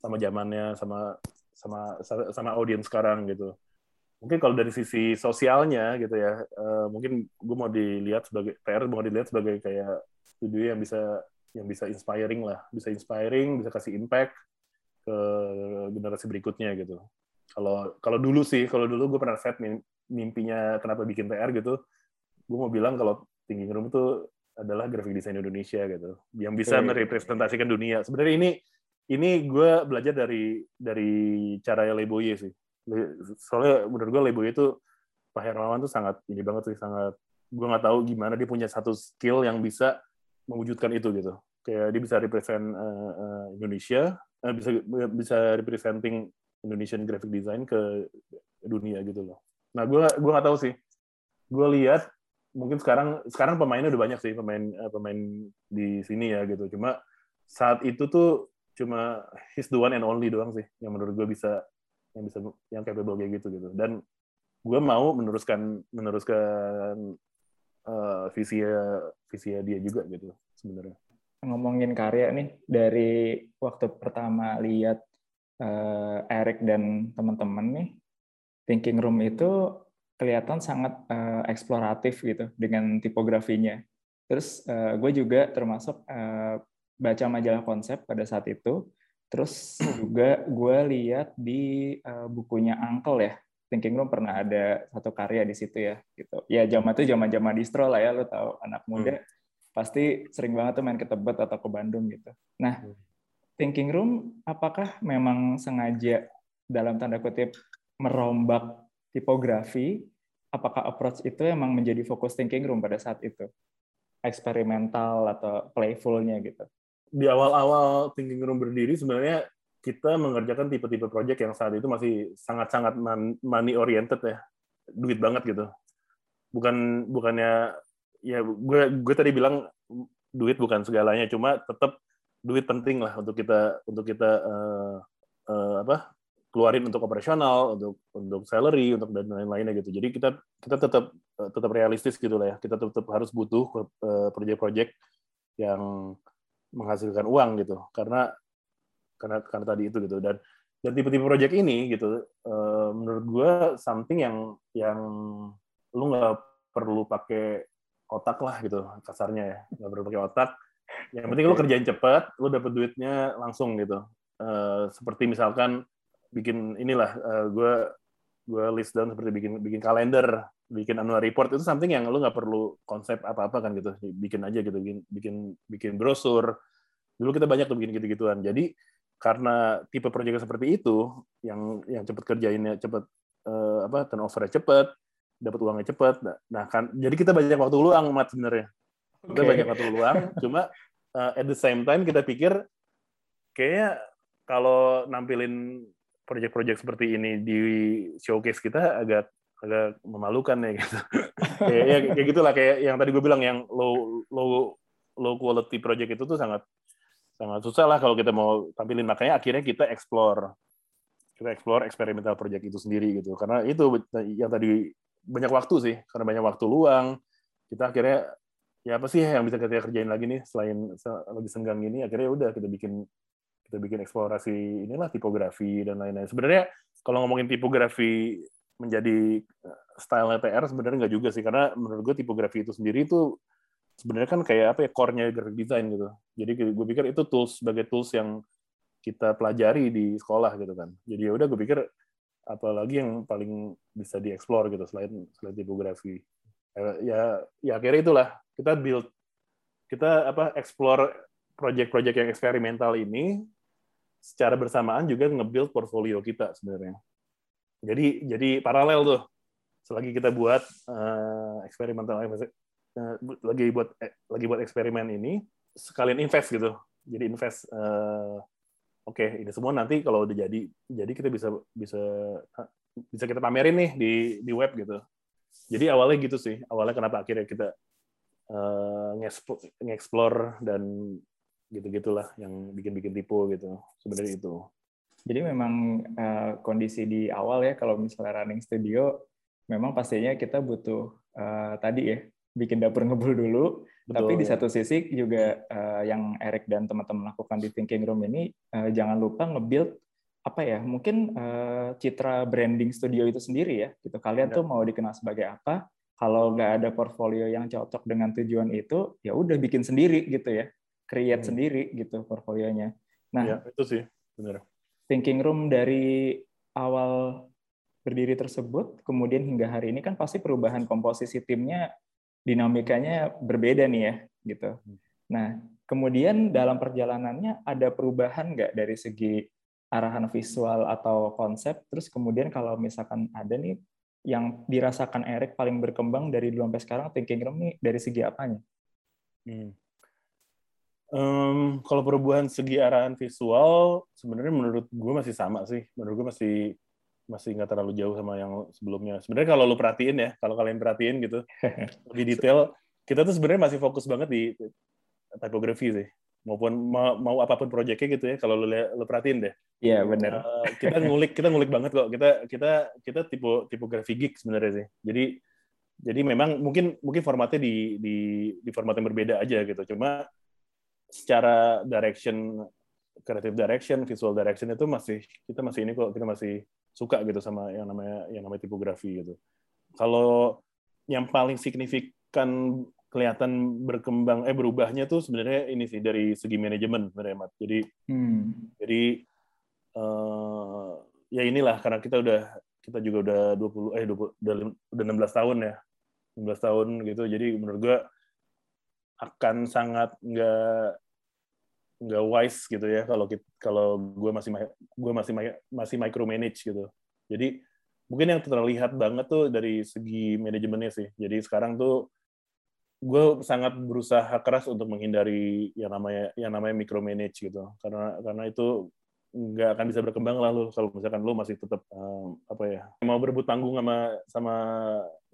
sama zamannya, sama sama sama audiens sekarang gitu mungkin kalau dari sisi sosialnya gitu ya uh, mungkin gue mau dilihat sebagai PR mau dilihat sebagai kayak studio yang bisa yang bisa inspiring lah. Bisa inspiring bisa kasih impact ke generasi berikutnya gitu. Kalau kalau dulu sih kalau dulu gue pernah set mimpinya kenapa bikin PR gitu gue mau bilang kalau Thinking Room itu adalah graphic design Indonesia gitu. Yang bisa okay. merepresentasikan dunia. Sebenarnya ini ini gue belajar dari dari cara Leboye sih soalnya menurut gue Lebo itu Pak Hermawan tuh sangat ini banget sih sangat gue nggak tahu gimana dia punya satu skill yang bisa mewujudkan itu gitu. Kayak dia bisa represent uh, uh, Indonesia uh, bisa bisa representing Indonesian graphic design ke dunia gitu loh. Nah gue gue nggak tahu sih. Gue lihat mungkin sekarang sekarang pemainnya udah banyak sih pemain uh, pemain di sini ya gitu. Cuma saat itu tuh cuma his the one and only doang sih yang menurut gue bisa yang bisa yang capable kayak gitu gitu dan gue mau meneruskan meneruskan uh, visi visi dia juga gitu sebenarnya ngomongin karya nih dari waktu pertama lihat uh, Eric dan teman-teman nih thinking room itu kelihatan sangat uh, eksploratif gitu dengan tipografinya. Terus uh, gue juga termasuk uh, baca majalah konsep pada saat itu. Terus juga gue lihat di uh, bukunya Uncle ya, Thinking Room pernah ada satu karya di situ ya gitu. Ya zaman itu zaman-zaman distro lah ya, lo tahu anak muda hmm. pasti sering banget tuh main ke Tebet atau ke Bandung gitu. Nah, hmm. Thinking Room apakah memang sengaja dalam tanda kutip merombak tipografi? Apakah approach itu emang menjadi fokus Thinking Room pada saat itu? Eksperimental atau playfulnya gitu? Di awal-awal Thinking Room berdiri sebenarnya kita mengerjakan tipe-tipe project yang saat itu masih sangat-sangat money oriented ya. Duit banget gitu. Bukan bukannya ya gue gue tadi bilang duit bukan segalanya cuma tetap duit penting lah untuk kita untuk kita uh, uh, apa keluarin untuk operasional untuk untuk salary untuk dan lain-lainnya gitu. Jadi kita kita tetap eh, tetap realistis gitu lah ya. Kita tetap harus butuh project-project yang menghasilkan uang gitu. Karena karena karena tadi itu gitu. Dan dan tipe-tipe project ini gitu uh, menurut gue something yang yang lu nggak perlu pakai otak lah gitu kasarnya ya. Nggak perlu pakai otak. Yang penting lu kerjain cepat lu dapet duitnya langsung gitu. Uh, seperti misalkan bikin inilah uh, eh, gue gue list down seperti bikin bikin kalender bikin annual report itu something yang lu nggak perlu konsep apa apa kan gitu. Bikin aja gitu bikin bikin bikin brosur. Dulu kita banyak tuh bikin gitu-gituan. Jadi karena tipe proyek seperti itu yang yang cepat kerjainnya cepat uh, apa turnovernya cepat dapat uangnya cepat nah kan jadi kita banyak waktu luang mat sebenarnya. Kita banyak waktu luang cuma uh, at the same time kita pikir kayaknya kalau nampilin proyek-proyek seperti ini di showcase kita agak agak memalukan ya gitu. Kayak ya, kayak gitulah kayak yang tadi gue bilang yang low low low quality project itu tuh sangat sangat susah lah kalau kita mau tampilin. Makanya akhirnya kita explore kita explore eksperimental project itu sendiri gitu. Karena itu yang tadi banyak waktu sih karena banyak waktu luang. Kita akhirnya ya apa sih yang bisa kita kerjain lagi nih selain lagi senggang ini akhirnya ya udah kita bikin kita bikin eksplorasi inilah tipografi dan lain-lain. Sebenarnya kalau ngomongin tipografi menjadi eh, style TR sebenarnya nggak juga sih karena menurut gue tipografi itu sendiri itu sebenarnya kan kayak apa ya core-nya graphic design gitu. Jadi gue pikir itu tools sebagai tools yang kita pelajari di sekolah gitu kan. Jadi ya udah gue pikir apalagi yang paling bisa dieksplor gitu selain selain tipografi. Ya, ya ya akhirnya itulah kita build kita apa explore project-project yang eksperimental ini secara bersamaan juga nge-build portfolio kita sebenarnya. Jadi jadi paralel tuh. Selagi kita buat uh, eksperimental Eh, lagi buat eh, lagi buat eksperimen ini sekalian invest gitu. Jadi invest uh, oke okay, ini semua nanti kalau udah jadi jadi kita bisa bisa bisa kita pamerin nih di di web gitu. Jadi awalnya gitu sih. Awalnya kenapa akhirnya kita uh, nge-explore dan gitu gitulah yang bikin bikin tipu gitu. Sebenarnya itu jadi memang uh, kondisi di awal ya kalau misalnya running studio memang pastinya kita butuh uh, tadi ya bikin dapur ngebul dulu. Betul. Tapi di satu sisi juga uh, yang Eric dan teman-teman lakukan di Thinking Room ini uh, jangan lupa nge-build apa ya mungkin uh, citra branding studio itu sendiri ya gitu kalian ya. tuh mau dikenal sebagai apa kalau nggak ada portfolio yang cocok dengan tujuan itu ya udah bikin sendiri gitu ya create hmm. sendiri gitu portfolionya nah ya, itu sih benar thinking room dari awal berdiri tersebut kemudian hingga hari ini kan pasti perubahan komposisi timnya dinamikanya berbeda nih ya gitu. Hmm. Nah, kemudian dalam perjalanannya ada perubahan nggak dari segi arahan visual atau konsep? Terus kemudian kalau misalkan ada nih yang dirasakan Eric paling berkembang dari dulu sampai sekarang thinking room nih dari segi apanya? Hmm. Um, kalau perubahan segi arahan visual sebenarnya menurut gue masih sama sih. Menurut gue masih masih nggak terlalu jauh sama yang sebelumnya. Sebenarnya kalau lu perhatiin ya, kalau kalian perhatiin gitu, lebih detail, kita tuh sebenarnya masih fokus banget di typography sih. Maupun mau, mau apa pun proyeknya gitu ya, kalau lu, lu perhatiin deh. Iya, benar. Uh, kita ngulik, kita ngulik banget kok. Kita kita kita tipe tipografi geek sebenarnya sih. Jadi jadi memang mungkin mungkin formatnya di di di format yang berbeda aja gitu. Cuma secara direction creative direction, visual direction itu masih kita masih ini kok kita masih suka gitu sama yang namanya yang namanya tipografi gitu. Kalau yang paling signifikan kelihatan berkembang eh berubahnya tuh sebenarnya ini sih dari segi manajemen sebenarnya Mat. Jadi hmm. jadi uh, ya inilah karena kita udah kita juga udah 20 eh 20, udah, udah 16 tahun ya. 16 tahun gitu. Jadi menurut gua akan sangat nggak nggak wise gitu ya kalau kalau gue masih gue masih masih micromanage gitu. Jadi mungkin yang terlihat banget tuh dari segi manajemennya sih. Jadi sekarang tuh gue sangat berusaha keras untuk menghindari yang namanya yang namanya micromanage gitu. Karena karena itu nggak akan bisa berkembang lah lu. Kalau misalkan lu masih tetap um, apa ya mau berebut panggung sama sama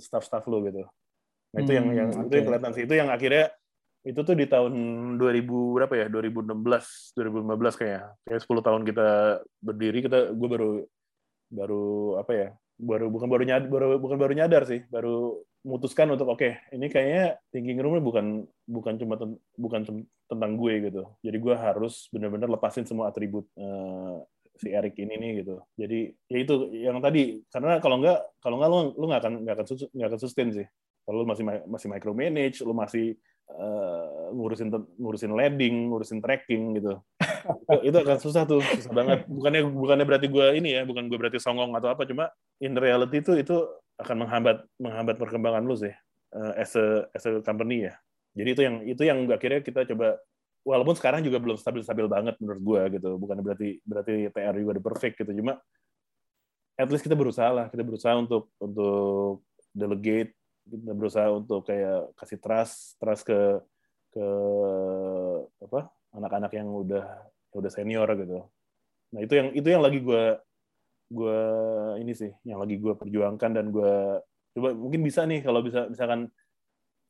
staff-staff lu gitu. Nah itu hmm, yang yang okay. itu yang kelihatan sih. Itu yang akhirnya itu tuh di tahun 2000 berapa ya? 2016 2015 kayaknya. Kayak 10 tahun kita berdiri kita gue baru baru apa ya? Baru bukan baru nyadar baru bukan baru nyadar sih. Baru memutuskan untuk oke okay, ini kayaknya thinking room bukan bukan cuma ten, bukan tentang gue gitu. Jadi gue harus benar-benar lepasin semua atribut uh, si Eric ini nih gitu. Jadi ya itu yang tadi. Karena kalau nggak kalau nggak lu lu nggak akan nggak akan nggak akan sustain sih. Kalau lu masih masih micromanage lu masih uh, ngurusin ngurusin leading, ngurusin tracking gitu. itu, akan susah tuh, susah banget. Bukannya bukannya berarti gue ini ya, bukan gue berarti songong atau apa, cuma in reality itu itu akan menghambat menghambat perkembangan lu sih uh, as a as a company ya. Jadi itu yang itu yang akhirnya kita coba walaupun sekarang juga belum stabil-stabil banget menurut gue gitu. Bukan berarti berarti TR juga udah perfect gitu, cuma at least kita berusaha lah, kita berusaha untuk untuk delegate kita berusaha untuk kayak kasih trust trust ke ke apa anak-anak yang udah udah senior gitu. Nah itu yang itu yang lagi gue gue ini sih yang lagi gue perjuangkan dan gue coba mungkin bisa nih kalau bisa misalkan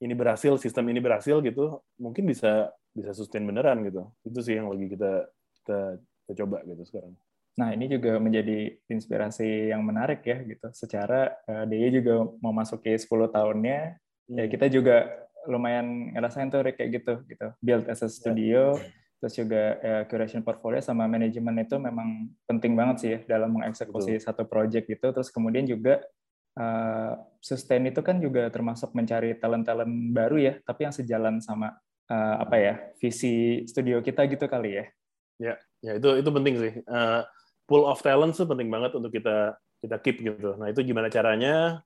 ini berhasil sistem ini berhasil gitu mungkin bisa bisa sustain beneran gitu. Itu sih yang lagi kita kita, kita coba gitu sekarang Nah, ini juga menjadi inspirasi yang menarik ya gitu. Secara uh, dia juga memasuki 10 tahunnya, ya hmm. ya kita juga lumayan ngerasain tuh kayak gitu gitu. Build as a studio, yeah. terus juga uh, curation portfolio sama manajemen itu memang penting banget sih ya dalam mengeksekusi Betul. satu project gitu. Terus kemudian juga uh, sustain itu kan juga termasuk mencari talent-talent baru ya, tapi yang sejalan sama uh, apa ya visi studio kita gitu kali ya. Ya, ya itu itu penting sih. Uh, pool of talent itu penting banget untuk kita kita keep gitu. Nah itu gimana caranya?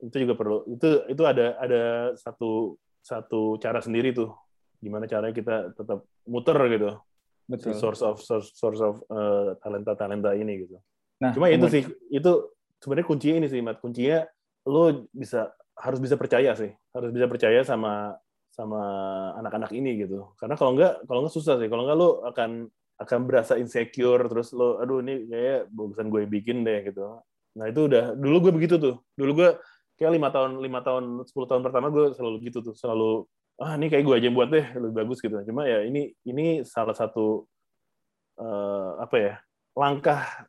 Itu juga perlu. Itu itu ada ada satu satu cara sendiri tuh. Gimana caranya kita tetap muter gitu. Betul. source of source, source of uh, eh, talenta talenta ini gitu. Nah, cuma itu sih itu sebenarnya kuncinya ini sih, Mat. Kuncinya lo bisa harus bisa percaya sih, harus bisa percaya sama sama anak-anak ini gitu. Karena kalau enggak kalau enggak susah sih. Kalau enggak lo akan akan berasa insecure terus lo aduh ini kayak bagusan gue bikin deh gitu. Nah itu udah dulu gue begitu tuh. Dulu gue kayak lima tahun lima tahun sepuluh tahun pertama gue selalu gitu tuh selalu ah ini kayak gue aja yang buat deh lebih bagus gitu. Cuma ya ini ini salah satu uh, apa ya langkah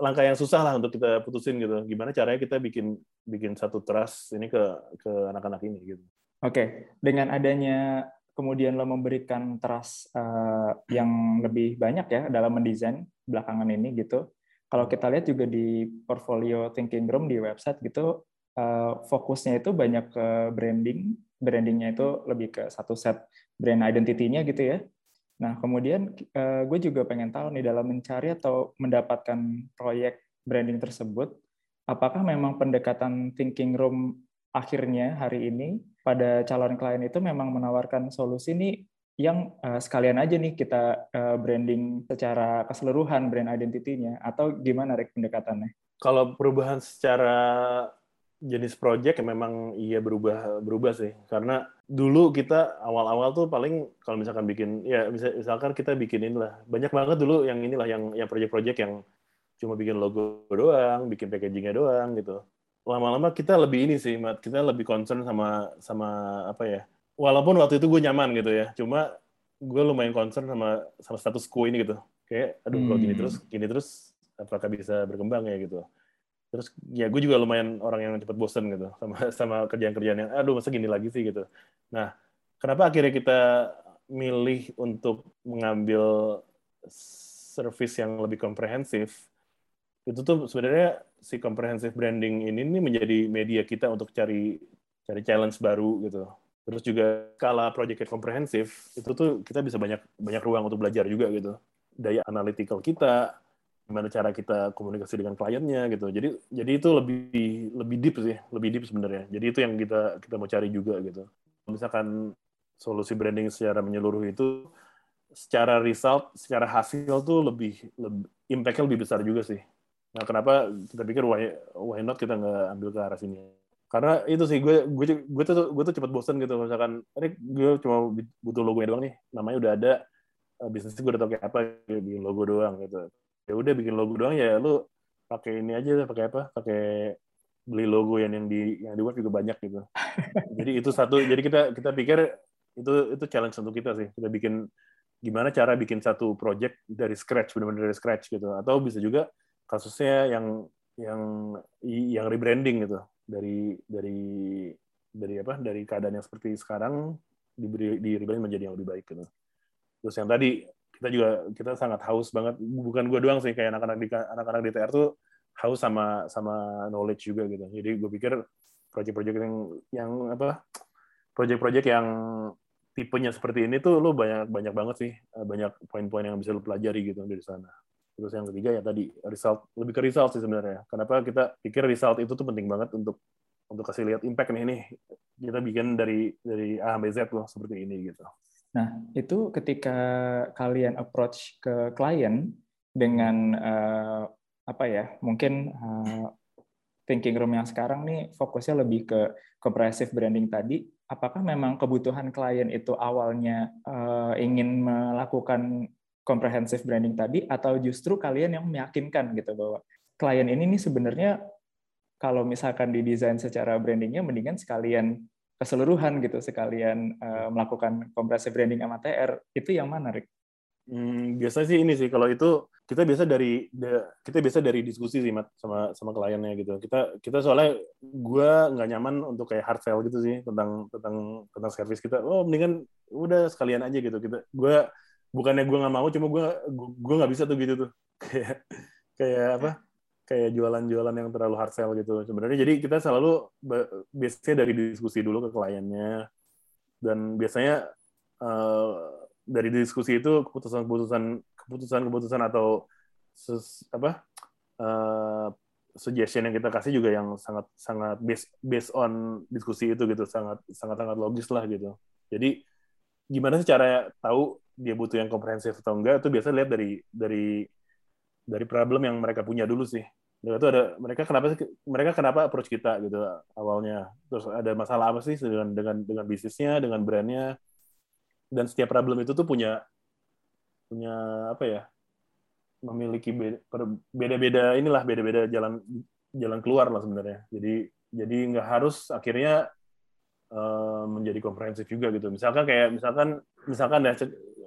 langkah yang susah lah untuk kita putusin gitu. Gimana caranya kita bikin bikin satu trust ini ke ke anak-anak ini gitu. Oke okay. dengan adanya kemudian lo memberikan trust uh, yang lebih banyak ya dalam mendesain belakangan ini gitu. Kalau kita lihat juga di portfolio Thinking Room di website gitu, uh, fokusnya itu banyak ke branding, brandingnya itu lebih ke satu set brand identity-nya gitu ya. Nah kemudian uh, gue juga pengen tahu nih dalam mencari atau mendapatkan proyek branding tersebut, apakah memang pendekatan Thinking Room akhirnya hari ini pada calon klien itu memang menawarkan solusi nih yang uh, sekalian aja nih kita uh, branding secara keseluruhan brand identity-nya. Atau gimana rek pendekatannya? Kalau perubahan secara jenis project ya memang iya berubah berubah sih. Karena dulu kita awal-awal tuh paling kalau misalkan bikin ya misalkan kita bikinin lah. Banyak banget dulu yang inilah yang yang project-project yang cuma bikin logo doang, bikin packagingnya doang gitu lama-lama kita lebih ini sih, Mat. Kita lebih concern sama sama apa ya? Walaupun waktu itu gue nyaman gitu ya, cuma gue lumayan concern sama sama status quo ini gitu. Kayak, aduh hmm. kalau gini hmm. terus, gini terus, apakah bisa berkembang ya gitu. Terus ya gue juga lumayan orang yang cepat bosen gitu sama sama kerjaan-kerjaan yang, aduh masa gini lagi sih gitu. Nah, kenapa akhirnya kita milih untuk mengambil service yang lebih komprehensif, itu tuh sebenarnya si comprehensive branding ini nih menjadi media kita untuk cari cari challenge baru gitu. Terus juga kala project komprehensif itu tuh kita bisa banyak banyak ruang untuk belajar juga gitu. Daya analytical kita, gimana cara kita komunikasi dengan kliennya gitu. Jadi jadi itu lebih lebih deep sih, lebih deep sebenarnya. Jadi itu yang kita kita mau cari juga gitu. Misalkan solusi branding secara menyeluruh itu secara result, secara hasil tuh lebih, lebih impact-nya lebih besar juga sih Nah, kenapa kita pikir why, why not kita nggak ambil ke arah sini? Karena itu sih gue gue gue tuh gue tuh cepat bosan gitu misalkan ini gue cuma butuh logo doang nih, namanya udah ada eh, bisnis gue udah tau kayak apa bikin logo doang gitu. Ya udah bikin logo doang ya lu pakai ini aja pakai apa? Pakai beli logo yang yang di yang di web juga banyak gitu. jadi itu satu jadi kita kita pikir itu itu challenge untuk kita sih. Kita bikin gimana cara bikin satu project dari scratch benar-benar dari scratch gitu atau bisa juga kasusnya yang yang yang rebranding gitu dari dari dari apa dari keadaan yang seperti sekarang diberi di rebranding menjadi yang lebih baik gitu. Terus yang tadi kita juga kita sangat haus banget bukan gue doang sih kayak anak-anak di anak-anak di TR tuh haus sama sama knowledge juga gitu. Jadi gue pikir proyek-proyek yang yang apa proyek-proyek yang tipenya seperti ini tuh lo banyak banyak banget sih banyak poin-poin yang bisa lo pelajari gitu dari sana. Terus yang ketiga ya tadi result lebih ke result sih sebenarnya. Kenapa kita pikir result itu tuh penting banget untuk untuk kasih lihat impact nih ini kita bikin dari dari A sampai Z loh seperti ini gitu. Nah itu ketika kalian approach ke klien dengan uh, apa ya mungkin uh, thinking room yang sekarang nih fokusnya lebih ke comprehensive branding tadi. Apakah memang kebutuhan klien itu awalnya uh, ingin melakukan comprehensive branding tadi atau justru kalian yang meyakinkan gitu bahwa klien ini nih sebenarnya kalau misalkan didesain secara brandingnya mendingan sekalian keseluruhan gitu sekalian uh, melakukan comprehensive branding sama TR itu yang mana Rick? Hmm, biasa sih ini sih kalau itu kita biasa dari kita biasa dari diskusi sih mat sama sama kliennya gitu. Kita kita soalnya gue nggak nyaman untuk kayak hard sell gitu sih tentang tentang tentang service kita. Oh mendingan udah sekalian aja gitu. Kita gue bukannya gue nggak mau cuma gue gue nggak bisa tuh gitu tuh. Kayak kayak apa? Kayak jualan-jualan yang terlalu hard sell gitu. Sebenarnya jadi kita selalu biasanya dari diskusi dulu ke kliennya. Dan biasanya uh, dari diskusi itu keputusan-keputusan keputusan-keputusan atau ses, apa? Uh, suggestion yang kita kasih juga yang sangat sangat based based on diskusi itu gitu. Sangat sangat sangat logis lah gitu. Jadi gimana sih cara tahu dia butuh yang komprehensif atau enggak itu biasa lihat dari dari dari problem yang mereka punya dulu sih. Dan itu ada mereka kenapa mereka kenapa approach kita gitu awalnya. Terus ada masalah apa sih dengan dengan dengan bisnisnya, dengan brandnya. Dan setiap problem itu tuh punya punya apa ya? memiliki beda-beda inilah beda-beda jalan jalan keluar lah sebenarnya. Jadi jadi nggak harus akhirnya uh, menjadi komprehensif juga gitu. Misalkan kayak misalkan misalkan ya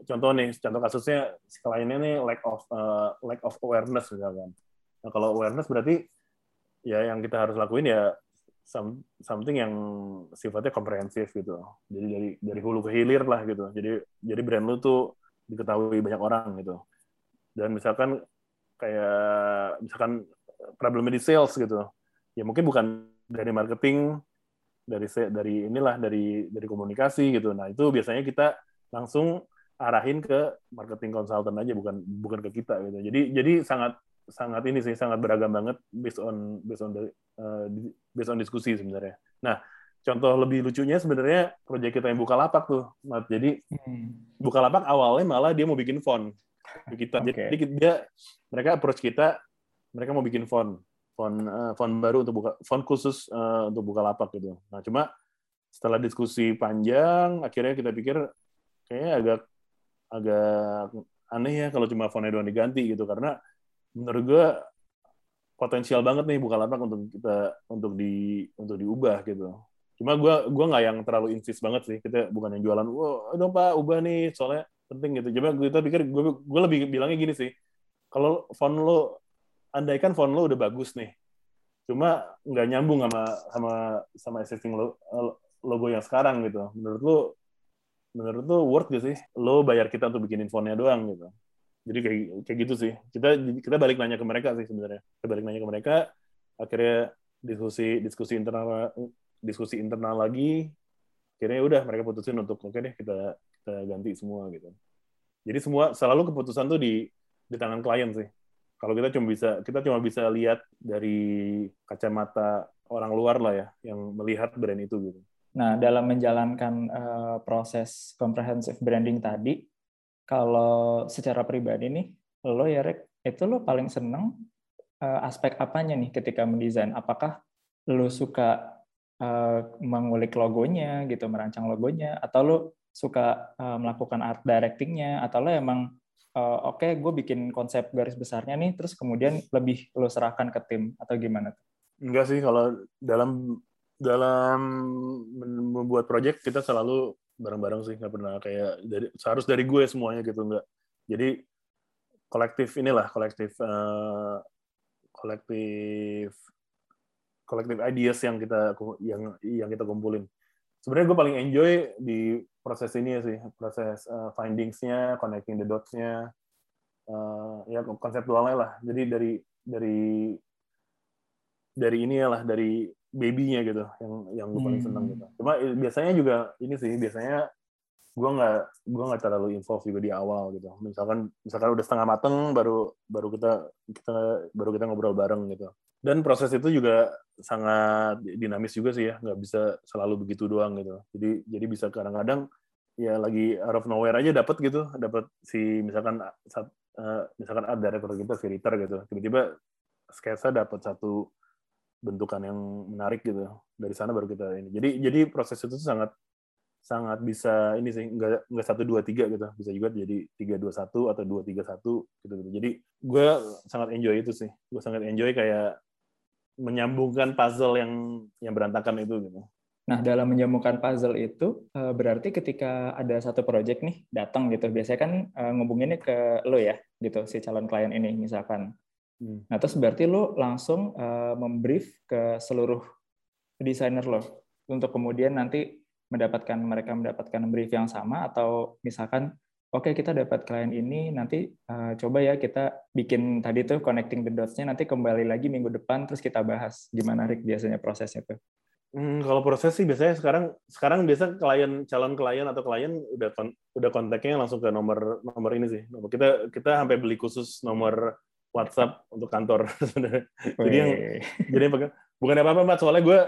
contoh nih contoh kasusnya kliennya nih lack of uh, lack of awareness misalkan. Nah kalau awareness berarti ya yang kita harus lakuin ya some, something yang sifatnya komprehensif gitu. Jadi dari dari hulu ke hilir lah gitu. Jadi jadi brand lu tuh diketahui banyak orang gitu. Dan misalkan kayak misalkan problemnya di sales gitu. Ya mungkin bukan dari marketing dari dari inilah dari dari komunikasi gitu. Nah itu biasanya kita langsung arahin ke marketing consultant aja bukan bukan ke kita gitu. Jadi jadi sangat sangat ini sih sangat beragam banget based on based on uh, based on diskusi sebenarnya. Nah, contoh lebih lucunya sebenarnya proyek kita yang buka lapak tuh, Mat. Jadi hmm. buka lapak awalnya malah dia mau bikin font kita. Okay. Jadi dia mereka approach kita, mereka mau bikin font, font uh, font baru untuk buka font khusus uh, untuk buka lapak gitu. Nah, cuma setelah diskusi panjang, akhirnya kita pikir kayaknya agak agak aneh ya kalau cuma fontnya doang diganti gitu karena menurut gue potensial banget nih buka lapak untuk kita untuk di untuk diubah gitu. Cuma gue gue nggak yang terlalu insist banget sih kita bukan yang jualan, wah dong pak ubah nih soalnya penting gitu. Cuma kita pikir gue gue lebih bilangnya gini sih, kalau font lo andaikan font lo udah bagus nih, cuma nggak nyambung sama sama sama existing logo yang sekarang gitu. Menurut lo menurut tuh worth gak sih lo bayar kita untuk bikin infonya doang gitu? Jadi kayak kayak gitu sih. Kita kita balik nanya ke mereka sih sebenarnya. Kita balik nanya ke mereka akhirnya diskusi diskusi internal diskusi internal lagi. Akhirnya udah mereka putusin untuk oke okay deh kita kita ganti semua gitu. Jadi semua selalu keputusan tuh di di tangan klien sih. Kalau kita cuma bisa kita cuma bisa lihat dari kacamata orang luar lah ya yang melihat brand itu gitu Nah, dalam menjalankan uh, proses comprehensive branding tadi, kalau secara pribadi nih, lo ya Rek, itu lo paling seneng uh, aspek apanya nih ketika mendesain? Apakah lo suka uh, mengulik logonya gitu, merancang logonya, atau lo suka uh, melakukan art directingnya, atau lo emang uh, oke okay, gue bikin konsep garis besarnya nih, terus kemudian lebih lo serahkan ke tim atau gimana? Enggak sih, kalau dalam dalam membuat project kita selalu bareng-bareng sih nggak pernah kayak dari seharus dari gue semuanya gitu nggak. Jadi kolektif inilah kolektif uh, kolektif kolektif ideas yang kita yang yang kita kumpulin. Sebenarnya gue paling enjoy di proses ini sih proses uh, findingsnya connecting the dots-nya uh, ya konseptualnya lah. Jadi dari dari dari ini lah dari babynya gitu yang yang gue paling seneng gitu. Cuma biasanya juga ini sih biasanya gue nggak gue nggak terlalu involve juga di awal gitu. Misalkan misalkan udah setengah mateng baru baru kita kita baru kita ngobrol bareng gitu. Dan proses itu juga sangat dinamis juga sih ya, nggak bisa selalu begitu doang gitu. Jadi jadi bisa kadang-kadang ya lagi out of nowhere aja dapat gitu, dapat si misalkan saat, uh, misalkan ada director kita si Ritter gitu, tiba-tiba sketsa dapat satu bentukan yang menarik gitu. Dari sana baru kita ini. Jadi jadi proses itu sangat sangat bisa ini sih nggak nggak satu dua tiga gitu. Bisa juga jadi tiga dua satu atau dua tiga satu gitu gitu. Jadi gue sangat enjoy itu sih. Gue sangat enjoy kayak menyambungkan puzzle yang yang berantakan itu gitu. Nah, dalam menyambungkan puzzle itu eh, berarti ketika ada satu project nih datang gitu, biasanya kan eh, ngubunginnya ke lo ya, gitu si calon klien ini misalkan. Hmm. Nah, terus berarti lo langsung uh, membrief ke seluruh desainer lo untuk kemudian nanti mendapatkan mereka mendapatkan brief yang sama atau misalkan oke okay, kita dapat klien ini nanti uh, coba ya kita bikin tadi tuh connecting the dots-nya nanti kembali lagi minggu depan terus kita bahas gimana Rick biasanya prosesnya tuh. Hmm, kalau proses sih biasanya sekarang sekarang biasa klien calon klien atau klien udah kon, udah kontaknya langsung ke nomor nomor ini sih. Kita kita sampai beli khusus nomor WhatsApp untuk kantor sebenarnya. Jadi yang jadi bukan apa-apa Mbak, soalnya gue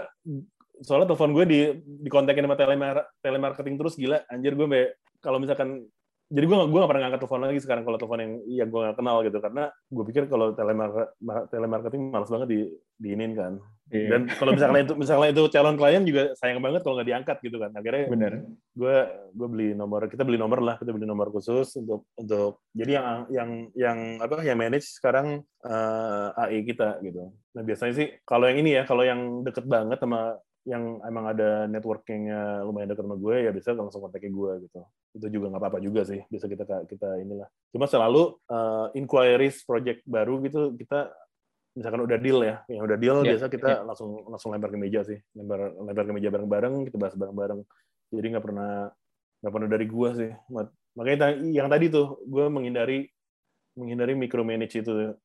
soalnya telepon gue di dikontakin sama telemar telemarketing terus gila anjir gue kalau misalkan jadi gue gue gak pernah ngangkat telepon lagi sekarang kalau telepon yang yang gue gak kenal gitu. Karena gue pikir kalau telemar telemarketing malas banget di diinin kan. Yeah. dan kalau misalnya itu misalnya itu calon klien juga sayang banget kalau nggak diangkat gitu kan. Akhirnya bener. gue gue beli nomor kita beli nomor lah kita beli nomor khusus untuk untuk jadi yang yang yang apa yang manage sekarang uh, eh, AI kita gitu. Nah biasanya sih kalau yang ini ya kalau yang deket banget sama yang emang ada networkingnya lumayan dekat sama gue ya bisa langsung kontakin gue gitu. Itu juga nggak apa-apa juga sih bisa kita kita inilah. Cuma selalu uh, inquiries project baru gitu kita misalkan udah deal ya yang udah deal yeah, biasa kita yeah. langsung langsung lempar ke meja sih. Lempar lempar ke meja bareng-bareng kita bahas bareng-bareng. Jadi nggak pernah nggak pernah dari gue sih. Makanya yang tadi tuh gue menghindari menghindari micromanage itu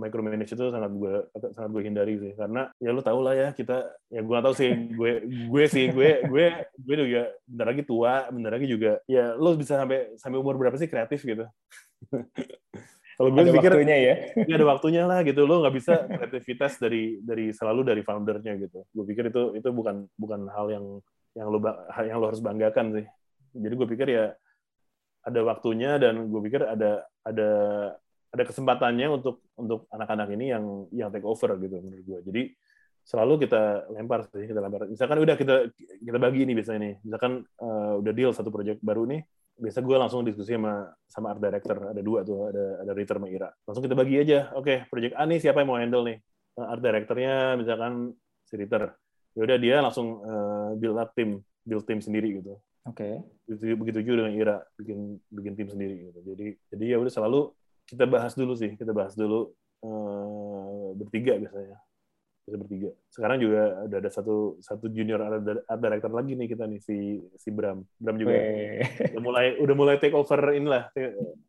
micromanage itu sangat gue sangat gue hindari sih. Karena ya lu tau lah ya kita ya gue tau sih gue gue sih gue gue gue juga bentar lagi tua bentar lagi juga ya lu bisa sampai sampai umur berapa sih kreatif gitu? Kalau gue pikir waktunya ya. ya ada waktunya lah gitu lo nggak bisa kreativitas dari dari selalu dari foundernya gitu. Gue pikir itu itu bukan bukan hal yang yang lo yang lo harus banggakan sih. Jadi gue pikir ya ada waktunya dan gue pikir ada ada ada kesempatannya untuk untuk anak-anak ini yang yang take over gitu menurut gue. Jadi selalu kita lempar sih, kita lempar. Misalkan udah kita kita bagi ini biasanya nih. Misalkan uh, udah deal satu project baru nih, biasa gue langsung diskusi sama sama art director. Ada dua tuh, ada ada Ritter sama Ira. Langsung kita bagi aja. Oke, okay, project A nih siapa yang mau handle nih? Uh, art directornya misalkan si Ritter. Ya udah dia langsung uh, build up tim, build tim sendiri gitu. Oke. Okay. Begitu juga dengan Ira bikin bikin tim sendiri gitu. Jadi jadi ya udah selalu kita bahas dulu sih, kita bahas dulu uh, bertiga biasanya. bisa bertiga. Sekarang juga ada ada satu satu junior art director lagi nih kita nih si si Bram. Bram juga Weh. udah mulai udah mulai take over inilah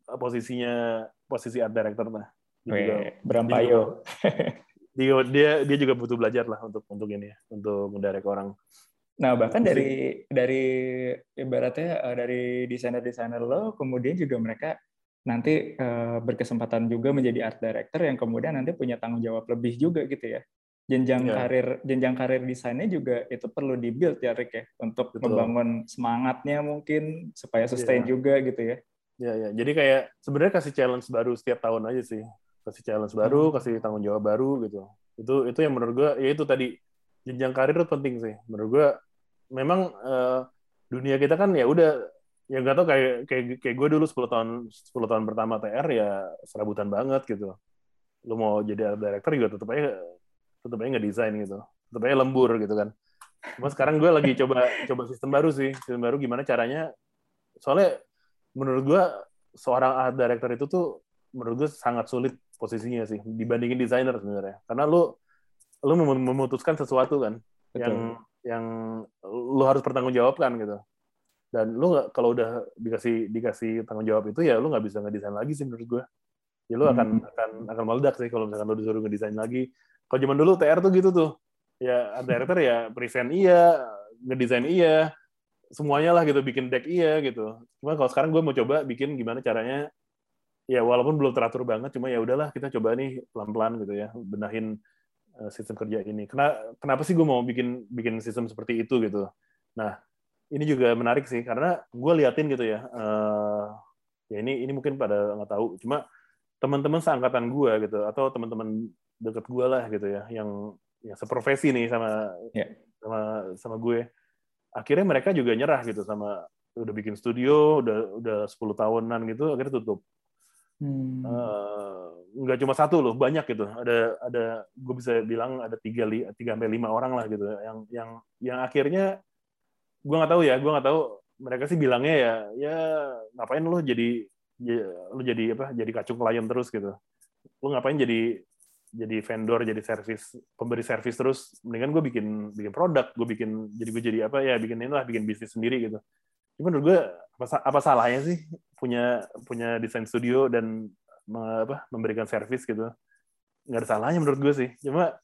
posisinya posisi art director lah. Dia juga Bram Payo. dia dia dia juga butuh belajar lah untuk untuk ini ya, untuk mendirect orang. Nah, bahkan dari dari ibaratnya eh, dari desainer-desainer lo, kemudian juga mereka nanti eh, berkesempatan juga menjadi art director yang kemudian nanti punya tanggung jawab lebih juga gitu ya. Jenjang Iya. karir jenjang karir desainnya juga itu perlu dibuild ya Rick ya untuk Betul. membangun semangatnya mungkin supaya sustain Iya. juga gitu ya. Ya ya. Jadi kayak sebenarnya kasih challenge baru setiap tahun aja sih. Kasih challenge baru, Hmm. kasih tanggung jawab baru gitu. Itu itu yang menurut gua ya itu tadi jenjang karir itu penting sih. Menurut gua memang eh, dunia kita kan ya udah ya nggak tau kayak kayak kayak gue dulu 10 tahun 10 tahun pertama TR ya serabutan banget gitu. Lu mau jadi art director juga tetap aja tetap aja nggak desain gitu. Tetap aja lembur gitu kan. Cuma sekarang gue lagi coba coba sistem baru sih. Sistem baru gimana caranya soalnya menurut gua seorang art director itu tuh menurut gue sangat sulit posisinya sih dibandingin desainer sebenarnya karena lu lu mem- memutuskan sesuatu kan Betul. yang yang lu harus pertanggungjawabkan gitu dan lu nggak kalau udah dikasih dikasih tanggung jawab itu ya lu nggak bisa ngedesain lagi sih menurut gue ya lu akan Hmm. akan akan meledak sih kalau misalkan lu disuruh ngedesain lagi. Kalau zaman dulu TR tuh gitu tuh. Ya art director ya present iya ngedesain iya semuanya lah gitu bikin deck iya gitu. Cuma kalau sekarang gue mau coba bikin gimana caranya ya walaupun belum teratur banget cuma ya udahlah kita coba nih pelan-pelan gitu ya benahin eh, sistem kerja ini. Kenapa kenapa sih gue mau bikin bikin sistem seperti itu gitu? Nah ini juga menarik sih karena gue liatin gitu ya eh, ya ini ini mungkin pada nggak tahu cuma teman-teman seangkatan gue gitu atau teman-teman deket gue lah gitu ya yang yang seprofesi nih sama Ya. sama sama gue akhirnya mereka juga nyerah gitu sama udah bikin studio udah udah 10 tahunan gitu akhirnya tutup Hmm. Eh, nggak cuma satu loh banyak gitu ada ada gue bisa bilang ada tiga tiga sampai lima orang lah gitu yang yang yang akhirnya gue nggak tahu ya gue nggak tahu. Mereka sih bilangnya ya ya ngapain lo jadi ya, lo jadi apa jadi kacung klien terus gitu. Lo ngapain jadi jadi vendor jadi servis pemberi servis terus. Mendingan gue bikin bikin produk gue bikin jadi gue jadi apa ya bikin inilah bikin bisnis sendiri gitu. Cuma menurut gue apa, apa salahnya sih punya punya desain studio dan apa memberikan servis gitu? Nggak ada salahnya menurut gue sih. Cuma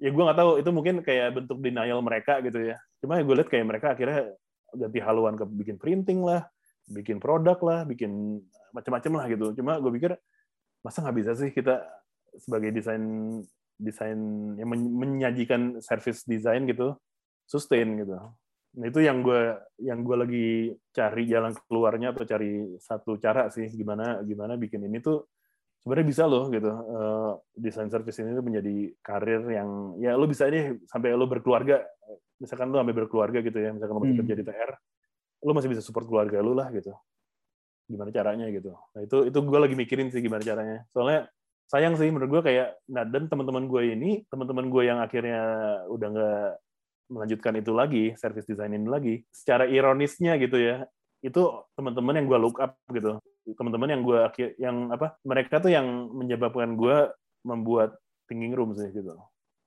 ya gue nggak tahu. Itu mungkin kayak bentuk denial mereka gitu ya. Cuma gue lihat kayak mereka akhirnya ganti haluan ke bikin printing lah bikin produk lah bikin macam-macam lah gitu. Cuma gue pikir masa nggak bisa sih kita sebagai desain desain yang men- menyajikan service desain gitu sustain gitu. Nah itu yang gue yang gue lagi cari jalan keluarnya atau cari satu cara sih gimana gimana bikin ini tuh sebenarnya bisa loh gitu eh, desain service ini tuh menjadi karir yang ya lo bisa deh sampai lo berkeluarga misalkan lo sampai berkeluarga gitu ya misalkan lo masih Hmm. kerja di TR lo masih bisa support keluarga lo lah gitu. Gimana caranya gitu. Nah itu itu gue lagi mikirin sih gimana caranya. Soalnya sayang sih menurut gue kayak nah dan teman-teman gue ini teman-teman gue yang akhirnya udah nggak melanjutkan itu lagi service design ini lagi secara ironisnya gitu ya itu teman-teman yang gue look up gitu teman-teman yang gue yang apa mereka tuh yang menyebabkan gue membuat thinking room sih gitu.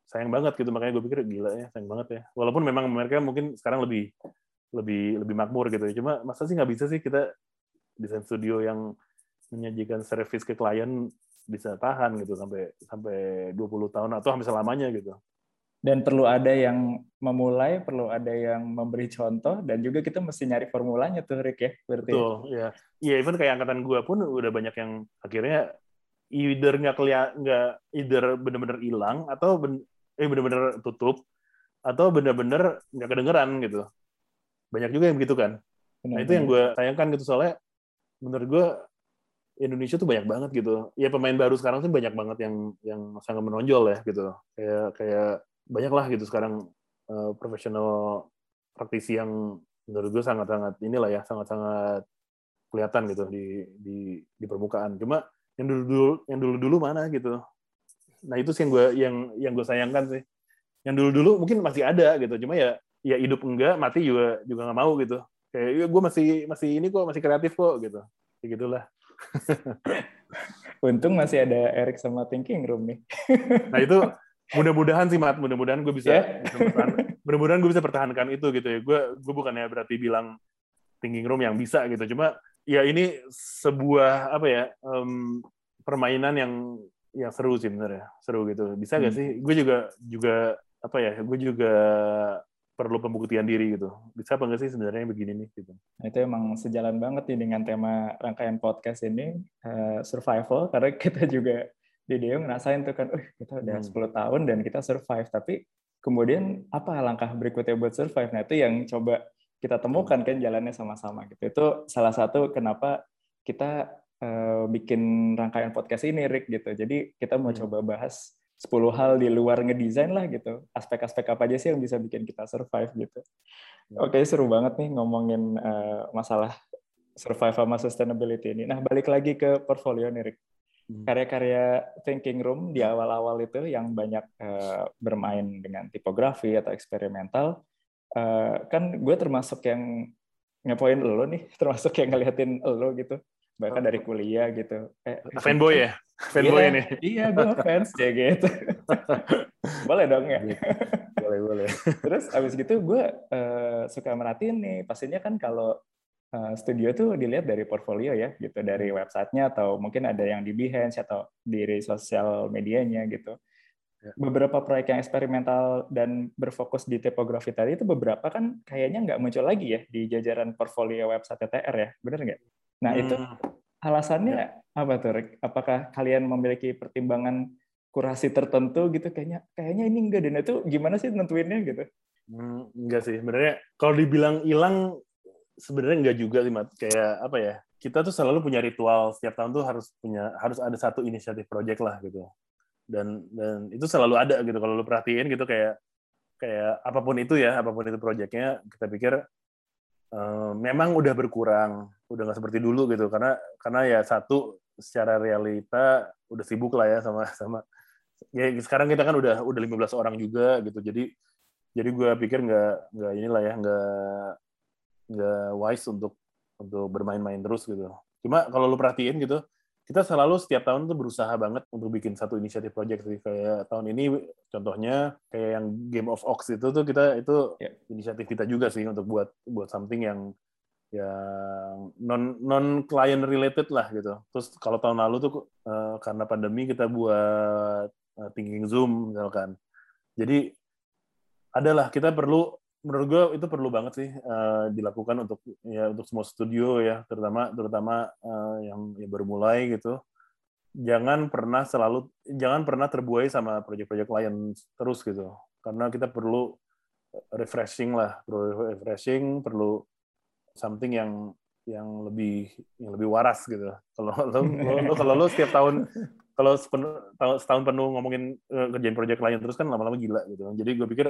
Sayang banget gitu makanya gue pikir gila ya sayang banget ya. Walaupun memang mereka mungkin sekarang lebih lebih lebih makmur gitu ya cuma masa sih nggak bisa sih kita desain studio yang menyajikan service ke klien bisa tahan gitu sampai sampai 20 tahun atau hampir selamanya gitu Dan perlu ada yang memulai, perlu ada yang memberi contoh, dan juga kita mesti nyari formulanya tuh, Rick ya. Berarti. Betul, ya. Iya, even kayak angkatan gue pun udah banyak yang akhirnya either nggak kelihatan, nggak either bener-bener hilang atau ben, eh bener-bener tutup atau bener-bener nggak kedengeran gitu. Banyak juga yang begitu kan. Nah itu yang gue sayangkan gitu soalnya menurut gue Indonesia tuh banyak banget gitu. Ya pemain baru sekarang tuh banyak banget yang yang sangat menonjol ya gitu. Kayak kayak banyak lah gitu sekarang uh, profesional praktisi yang menurut gue sangat-sangat inilah ya sangat-sangat kelihatan gitu di di di permukaan. Cuma yang dulu dulu yang dulu dulu mana gitu. Nah itu sih yang gue yang yang gue sayangkan sih. Yang dulu dulu mungkin masih ada gitu. Cuma ya ya hidup enggak mati juga juga nggak mau gitu. Kayak ya gue masih masih ini kok masih kreatif kok gitu. Kayak gitulah. Untung masih ada Eric sama Thinking Room nih. Nah itu mudah-mudahan sih mat. Mudah-mudahan gue bisa, Yeah. bisa pertahan- mudah-mudahan gue bisa pertahankan itu gitu ya. Gue gue bukannya berarti bilang thinking room yang bisa gitu. Cuma ya ini sebuah apa ya em, permainan yang yang seru sih bener ya seru gitu. Bisa gak Hmm. sih? Gue juga juga apa ya gue juga perlu pembuktian diri gitu. Bisa apa nggak sih sebenarnya begini nih gitu? Nah, itu emang sejalan banget nih dengan tema rangkaian podcast ini eh, survival. Karena kita juga di Deo ngerasain tuh kan, uh kita udah Hmm. 10 tahun dan kita survive tapi kemudian apa langkah berikutnya buat survive? Nah, itu yang coba kita temukan kan jalannya sama-sama gitu. Itu salah satu kenapa kita eh, bikin rangkaian podcast ini Rick gitu. Jadi kita mau Hmm. coba bahas 10 hal di luar ngedesain lah gitu. Aspek-aspek apa aja sih yang bisa bikin kita survive gitu. Oke, seru banget nih ngomongin eh, masalah survive sama sustainability ini. Nah, balik lagi ke portfolio nih, Rick. Hmm. Karya-karya Thinking Room di awal-awal itu yang banyak eh, bermain dengan tipografi atau eksperimental, eh, kan gue termasuk yang ngepoin lo nih, termasuk yang ngeliatin lo gitu. Bahkan dari kuliah gitu. Eh, fanboy ya fanboy Iya, ini Iya, gue fans ya gitu. Boleh dong ya. boleh boleh Terus abis gitu gue eh, suka merhatiin nih, pastinya kan kalau studio tuh dilihat dari portfolio ya, gitu dari websitenya atau mungkin ada yang di Behance atau di sosial medianya gitu. Ya. Beberapa proyek yang eksperimental dan berfokus di tipografi tadi itu beberapa kan kayaknya nggak muncul lagi ya di jajaran portfolio website TTR ya, bener nggak? Nah itu Hmm. alasannya apa tuh, Rick? Apakah kalian memiliki pertimbangan kurasi tertentu gitu? Kayaknya kayaknya ini enggak dan itu gimana sih nentuinnya gitu? Hmm, enggak sih sebenarnya kalau dibilang hilang sebenarnya enggak juga sih Mat. kayak apa ya kita tuh selalu punya ritual. Setiap tahun tuh harus punya harus ada satu inisiatif project lah gitu. Dan dan itu selalu ada gitu. Kalau lu perhatiin gitu kayak kayak apa pun itu ya apa pun itu projectnya kita pikir eh, memang udah berkurang udah nggak seperti dulu gitu. Karena karena ya satu secara realita udah sibuk lah ya sama sama ya sekarang kita kan udah udah 15 orang juga gitu. Jadi jadi gue pikir nggak nggak inilah ya nggak nggak wise untuk untuk bermain-main terus gitu. Cuma kalau lu perhatiin gitu kita selalu setiap tahun tuh berusaha banget untuk bikin satu inisiatif project sih. Kayak tahun ini contohnya kayak yang Game of Ox itu tuh kita itu Ya. inisiatif kita juga sih untuk buat buat something yang yang non non client related lah gitu. Terus kalau tahun lalu tuh eh, karena pandemi kita buat eh, thinking zoom misalkan. Jadi adalah kita perlu menurut gue itu perlu banget sih eh, dilakukan untuk ya untuk semua studio ya terutama terutama eh, yang, yang baru mulai gitu. Jangan pernah selalu jangan pernah terbuai sama proyek-proyek lain terus gitu. Karena kita perlu refreshing lah perlu refreshing perlu something yang yang lebih yang lebih waras gitu. Kalau lo, lo, lo kalau lo setiap tahun kalau setahun penuh ngomongin eh, kerjain proyek lain terus kan lama-lama gila gitu. Jadi gue pikir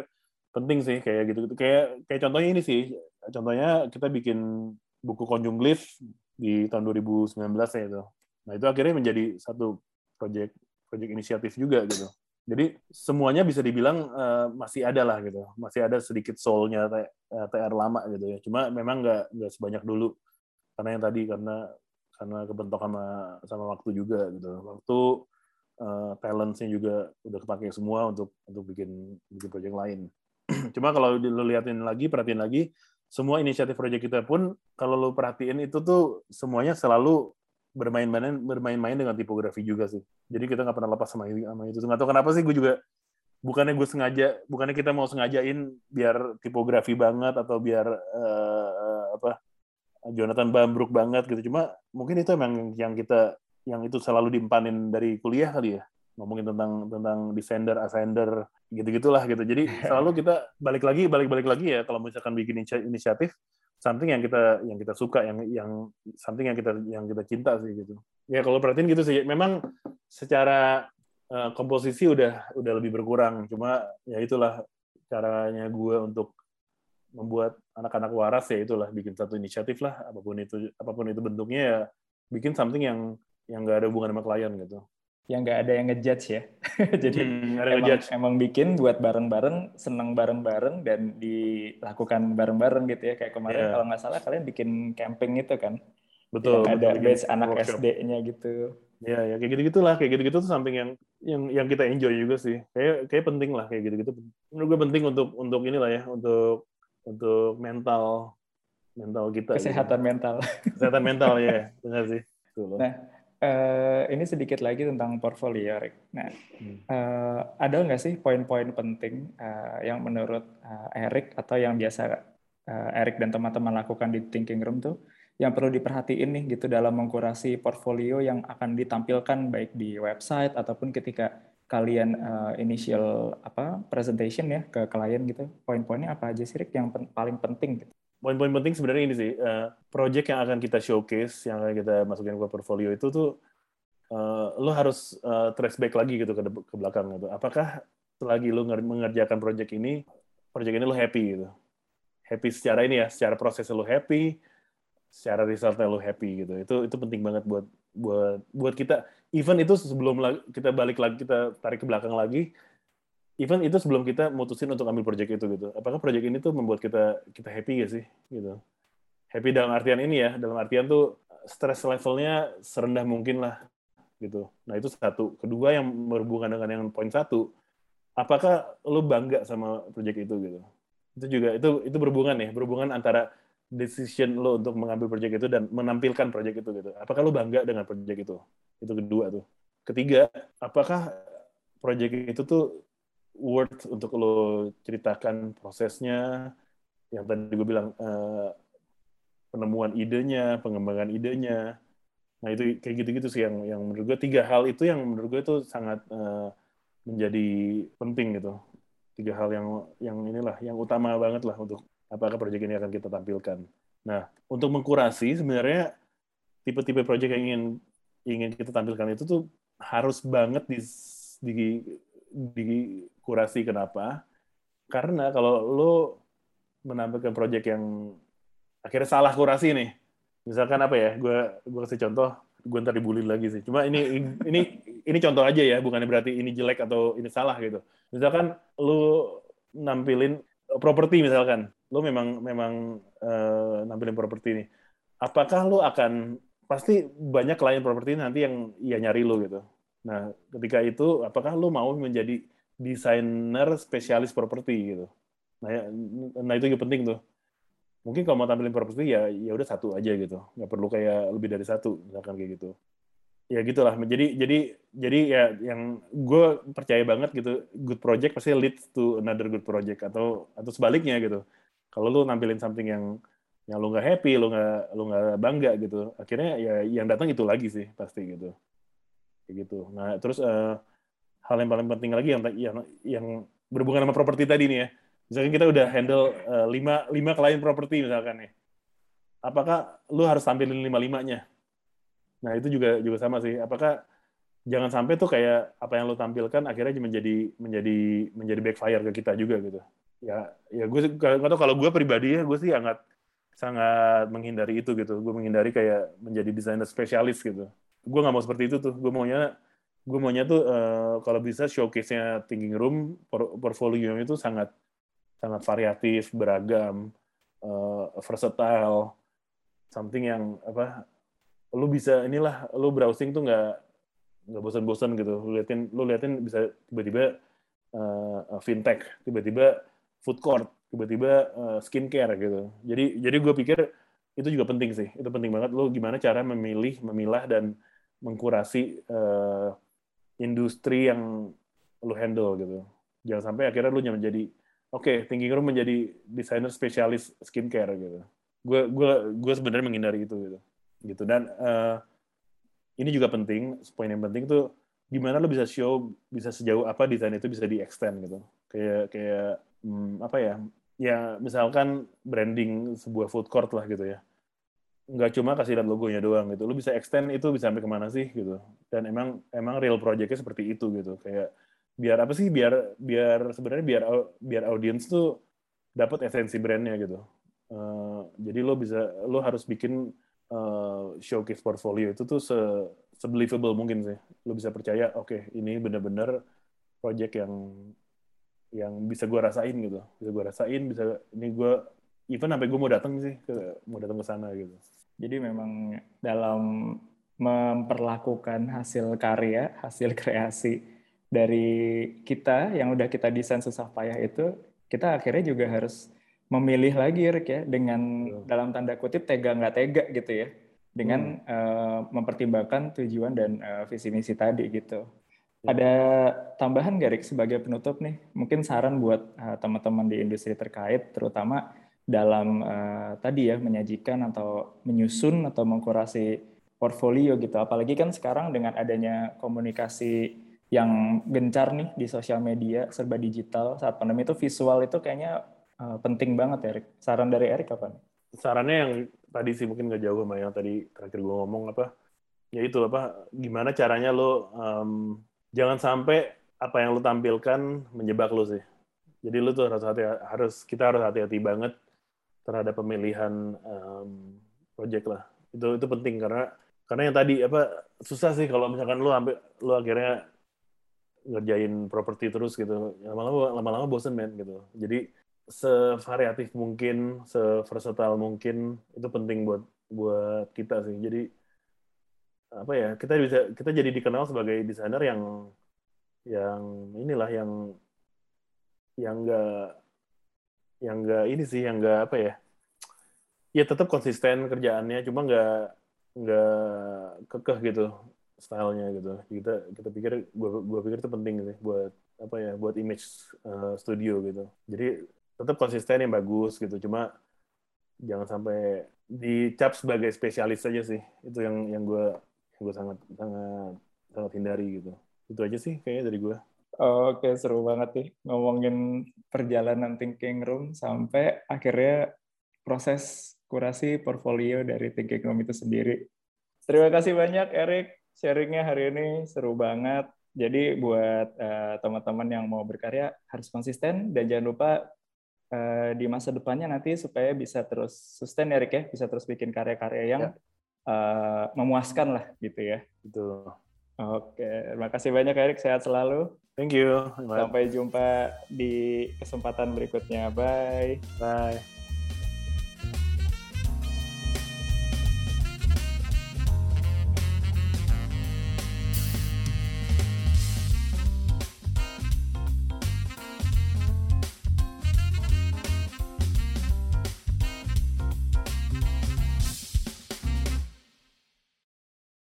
penting sih kayak gitu kayak kayak contohnya ini sih. Contohnya kita bikin buku Conjung Glyph di tahun 2019 ya itu. Nah itu akhirnya menjadi satu proyek proyek inisiatif juga gitu. Jadi semuanya bisa dibilang eh, masih ada lah gitu. Masih ada sedikit soulnya T- eh, TR lama gitu ya. Cuma memang nggak nggak sebanyak dulu. Karena yang tadi karena karena kebentok sama sama waktu juga gitu. Waktu eh, talentsnya juga udah kepake semua untuk untuk bikin bikin proyek lain cuma kalau lu liatin lagi perhatiin lagi semua inisiatif proyek kita pun kalau lu perhatiin itu tuh semuanya selalu bermain-main bermain-main dengan tipografi juga sih. Jadi kita nggak pernah lepas sama, sama itu. Nggak tahu kenapa sih gue juga bukannya gue sengaja bukannya kita mau sengajain biar tipografi banget atau biar eh, apa Jonathan Bambruk banget gitu. Cuma mungkin itu emang yang kita yang itu selalu diempanin dari kuliah kali ya ngomongin tentang tentang descender ascender gitu gitulah gitu. Jadi selalu kita balik lagi balik balik lagi ya kalau misalkan bikin inisiatif something yang kita yang kita suka yang yang something yang kita yang kita cinta sih gitu. Ya kalau perhatiin gitu sih memang secara eh, komposisi udah udah lebih berkurang. Cuma ya itulah caranya gue untuk membuat anak-anak waras ya itulah bikin satu inisiatif lah apa pun itu apa pun itu bentuknya ya bikin something yang yang nggak ada hubungan sama klien gitu yang nggak ada yang ngejudge ya. Jadi Hmm, emang, ngejudge. emang bikin buat bareng-bareng, seneng bareng-bareng dan dilakukan bareng-bareng gitu ya. Kayak kemarin Iya. kalau nggak salah kalian bikin camping itu kan. betul yang ada betul, batch anak. SD-nya gitu. Ya, ya kayak gitu gitulah, kayak gitu-gitu tuh samping yang yang yang kita enjoy juga sih. Kayak kayak penting lah kayak gitu-gitu. Menurut gue penting untuk untuk inilah ya, untuk untuk mental mental kita. gitu. Kesehatan mental. Kesehatan mental ya, benar sih. Betul. Nah, eh, ini sedikit lagi tentang portfolio, Rick. Nah, Hmm. eh, ada nggak sih poin-poin penting eh, yang menurut eh, Eric atau yang biasa eh, Eric dan teman-teman lakukan di Thinking Room tuh yang perlu diperhatiin nih gitu dalam mengkurasi portfolio yang akan ditampilkan baik di website ataupun ketika kalian eh, initial apa presentation ya ke klien gitu. Poin-poinnya apa aja sih Rick yang pen- paling penting gitu? Poin-poin penting sebenarnya ini sih, eh, project yang akan kita showcase, yang akan kita masukin ke portfolio itu tuh, eh, lo harus eh, trace back lagi gitu ke, ke belakang gitu. Apakah selagi lo nger- mengerjakan project ini, project ini lo happy gitu. Happy secara ini ya, secara proses lo happy, secara resultnya lo happy gitu. Itu itu penting banget buat buat buat kita. Even itu sebelum kita balik lagi, kita tarik ke belakang lagi, even itu sebelum kita mutusin untuk ambil project itu gitu. Apakah project ini tuh membuat kita kita happy gak sih gitu. Happy dalam artian ini ya, dalam artian tuh stress levelnya serendah mungkin lah gitu. Nah itu satu. Kedua yang berhubungan dengan yang poin satu, apakah lo bangga sama project itu gitu. Itu juga itu itu berhubungan nih, berhubungan antara decision lo untuk mengambil project itu dan menampilkan project itu gitu. Apakah lo bangga dengan project itu? Itu kedua tuh. Ketiga, apakah project itu tuh worth untuk lo ceritakan prosesnya yang tadi gue bilang eh, penemuan idenya, pengembangan idenya. Nah itu kayak gitu-gitu sih yang yang menurut gue tiga hal itu yang menurut gue itu sangat eh, menjadi penting gitu. Tiga hal yang yang inilah yang utama banget lah untuk apakah proyek ini akan kita tampilkan. Nah untuk mengkurasi sebenarnya tipe-tipe proyek yang ingin ingin kita tampilkan itu tuh harus banget di di dikurasi kenapa? Karena kalau lo menampilkan proyek yang akhirnya salah kurasi nih, misalkan apa ya? Gue gue kasih contoh, gue ntar dibully lagi sih. Cuma ini ini ini contoh aja ya, bukannya berarti ini jelek atau ini salah gitu. Misalkan lo nampilin properti misalkan, lo memang memang uh, nampilin properti nih. Apakah lo akan pasti banyak klien properti nanti yang ya nyari lo gitu. Nah, ketika itu apakah lo mau menjadi desainer spesialis properti gitu. Nah, ya, nah itu juga penting tuh. Mungkin kalau mau tampilin properti ya ya udah satu aja gitu. Nggak perlu kayak lebih dari satu misalkan kayak gitu. Ya gitulah. Jadi jadi jadi ya yang gue percaya banget gitu good project pasti leads to another good project atau atau sebaliknya gitu. Kalau lu nampilin something yang yang lu nggak happy, lu nggak lu nggak bangga gitu, akhirnya ya yang datang itu lagi sih pasti gitu, kayak gitu. Nah terus uh, hal yang paling penting lagi yang yang yang berhubungan sama properti tadi nih ya, misalkan kita udah handle uh, lima lima klien properti misalkan nih, apakah lu harus tampilin lima limanya? Nah itu juga juga sama sih, apakah jangan sampai tuh kayak apa yang lu tampilkan akhirnya menjadi menjadi menjadi backfire ke kita juga gitu. Ya ya gue nggak tahu kalau gue pribadi ya gue sih sangat sangat menghindari itu gitu. Gue menghindari kayak menjadi desainer spesialis gitu. Gue nggak mau seperti itu tuh. Gue maunya gue maunya tuh uh, kalau bisa showcase-nya Thinking Room por portfolio itu sangat sangat variatif, beragam, uh, versatile, something yang apa lu bisa inilah lu browsing tuh nggak nggak bosan-bosan gitu. Lu liatin lu liatin bisa tiba-tiba uh, fintech, tiba-tiba food court, tiba-tiba uh, skincare gitu. Jadi jadi gue pikir itu juga penting sih. Itu penting banget lo gimana cara memilih, memilah dan mengkurasi uh, industri yang lo handle gitu. Jangan sampai akhirnya lo menjadi oke, okay, thinking room menjadi desainer spesialis skincare gitu. Gue gue gue sebenarnya menghindari itu gitu. Gitu dan uh, ini juga penting, poin yang penting tuh gimana lo bisa show bisa sejauh apa desain itu bisa di extend gitu. Kayak kayak hmm, apa ya ya misalkan branding sebuah food court lah gitu ya nggak cuma kasih lihat logonya doang gitu. Lu bisa extend itu bisa sampai ke mana sih gitu. Dan emang emang real projectnya seperti itu gitu. Kayak biar apa sih biar biar sebenarnya biar biar audiens tuh dapat esensi brandnya gitu. Uh, jadi lo bisa lo harus bikin uh, showcase portfolio itu tuh se sebelievable mungkin sih. Lo bisa percaya oke okay, ini benar-benar project yang yang bisa gue rasain gitu. Bisa gue rasain bisa ini gue even sampai gue mau datang sih ke mau datang ke sana gitu Jadi memang dalam memperlakukan hasil karya, hasil kreasi dari kita yang udah kita desain susah payah itu, kita akhirnya juga harus memilih lagi Rick ya dengan dalam tanda kutip tega nggak tega gitu ya dengan hmm. uh, mempertimbangkan tujuan dan uh, visi misi tadi gitu. Ya. Ada tambahan gak Rick sebagai penutup nih? Mungkin saran buat uh, teman-teman di industri terkait, terutama dalam uh, tadi ya menyajikan atau menyusun atau mengkurasi portfolio gitu. Apalagi kan sekarang dengan adanya komunikasi yang gencar nih di sosial media serba digital saat pandemi itu visual itu kayaknya uh, penting banget Erik. Saran dari Erik apa? Sarannya yang tadi sih mungkin nggak jauh sama yang tadi terakhir gue ngomong apa ya itu apa gimana caranya lo um, jangan sampai apa yang lo tampilkan menjebak lo sih jadi lo tuh harus hati harus kita harus hati-hati banget terhadap pemilihan um, project lah. Itu itu penting karena karena yang tadi apa susah sih kalau misalkan lo sampai lo akhirnya ngerjain properti terus gitu. Lama-lama lama-lama bosen men gitu. Jadi sevariatif mungkin, seversatile mungkin itu penting buat buat kita sih. Jadi apa ya kita bisa kita jadi dikenal sebagai desainer yang yang inilah yang yang enggak yang enggak ini sih yang enggak apa ya ya tetap konsisten kerjaannya cuma enggak enggak kekeh gitu stylenya gitu. Kita kita pikir gua gua pikir itu penting sih buat apa ya buat image uh, studio gitu. Jadi tetap konsisten yang bagus gitu cuma jangan sampai dicap sebagai spesialis saja sih. Itu yang yang gue gue sangat sangat sangat hindari gitu. Itu aja sih kayaknya dari gue Oke, seru banget nih ngomongin perjalanan thinking room sampai akhirnya proses kurasi portfolio dari thinking room itu sendiri. Terima kasih banyak Erik, sharingnya hari ini seru banget. Jadi buat uh, teman-teman yang mau berkarya harus konsisten dan jangan lupa uh, di masa depannya nanti supaya bisa terus sustain Erik ya, bisa terus bikin karya-karya yang ya. uh, memuaskan lah gitu ya. Itu. Oke, terima kasih banyak Erik, sehat selalu. Thank you. Sampai jumpa di kesempatan berikutnya. Bye. Bye.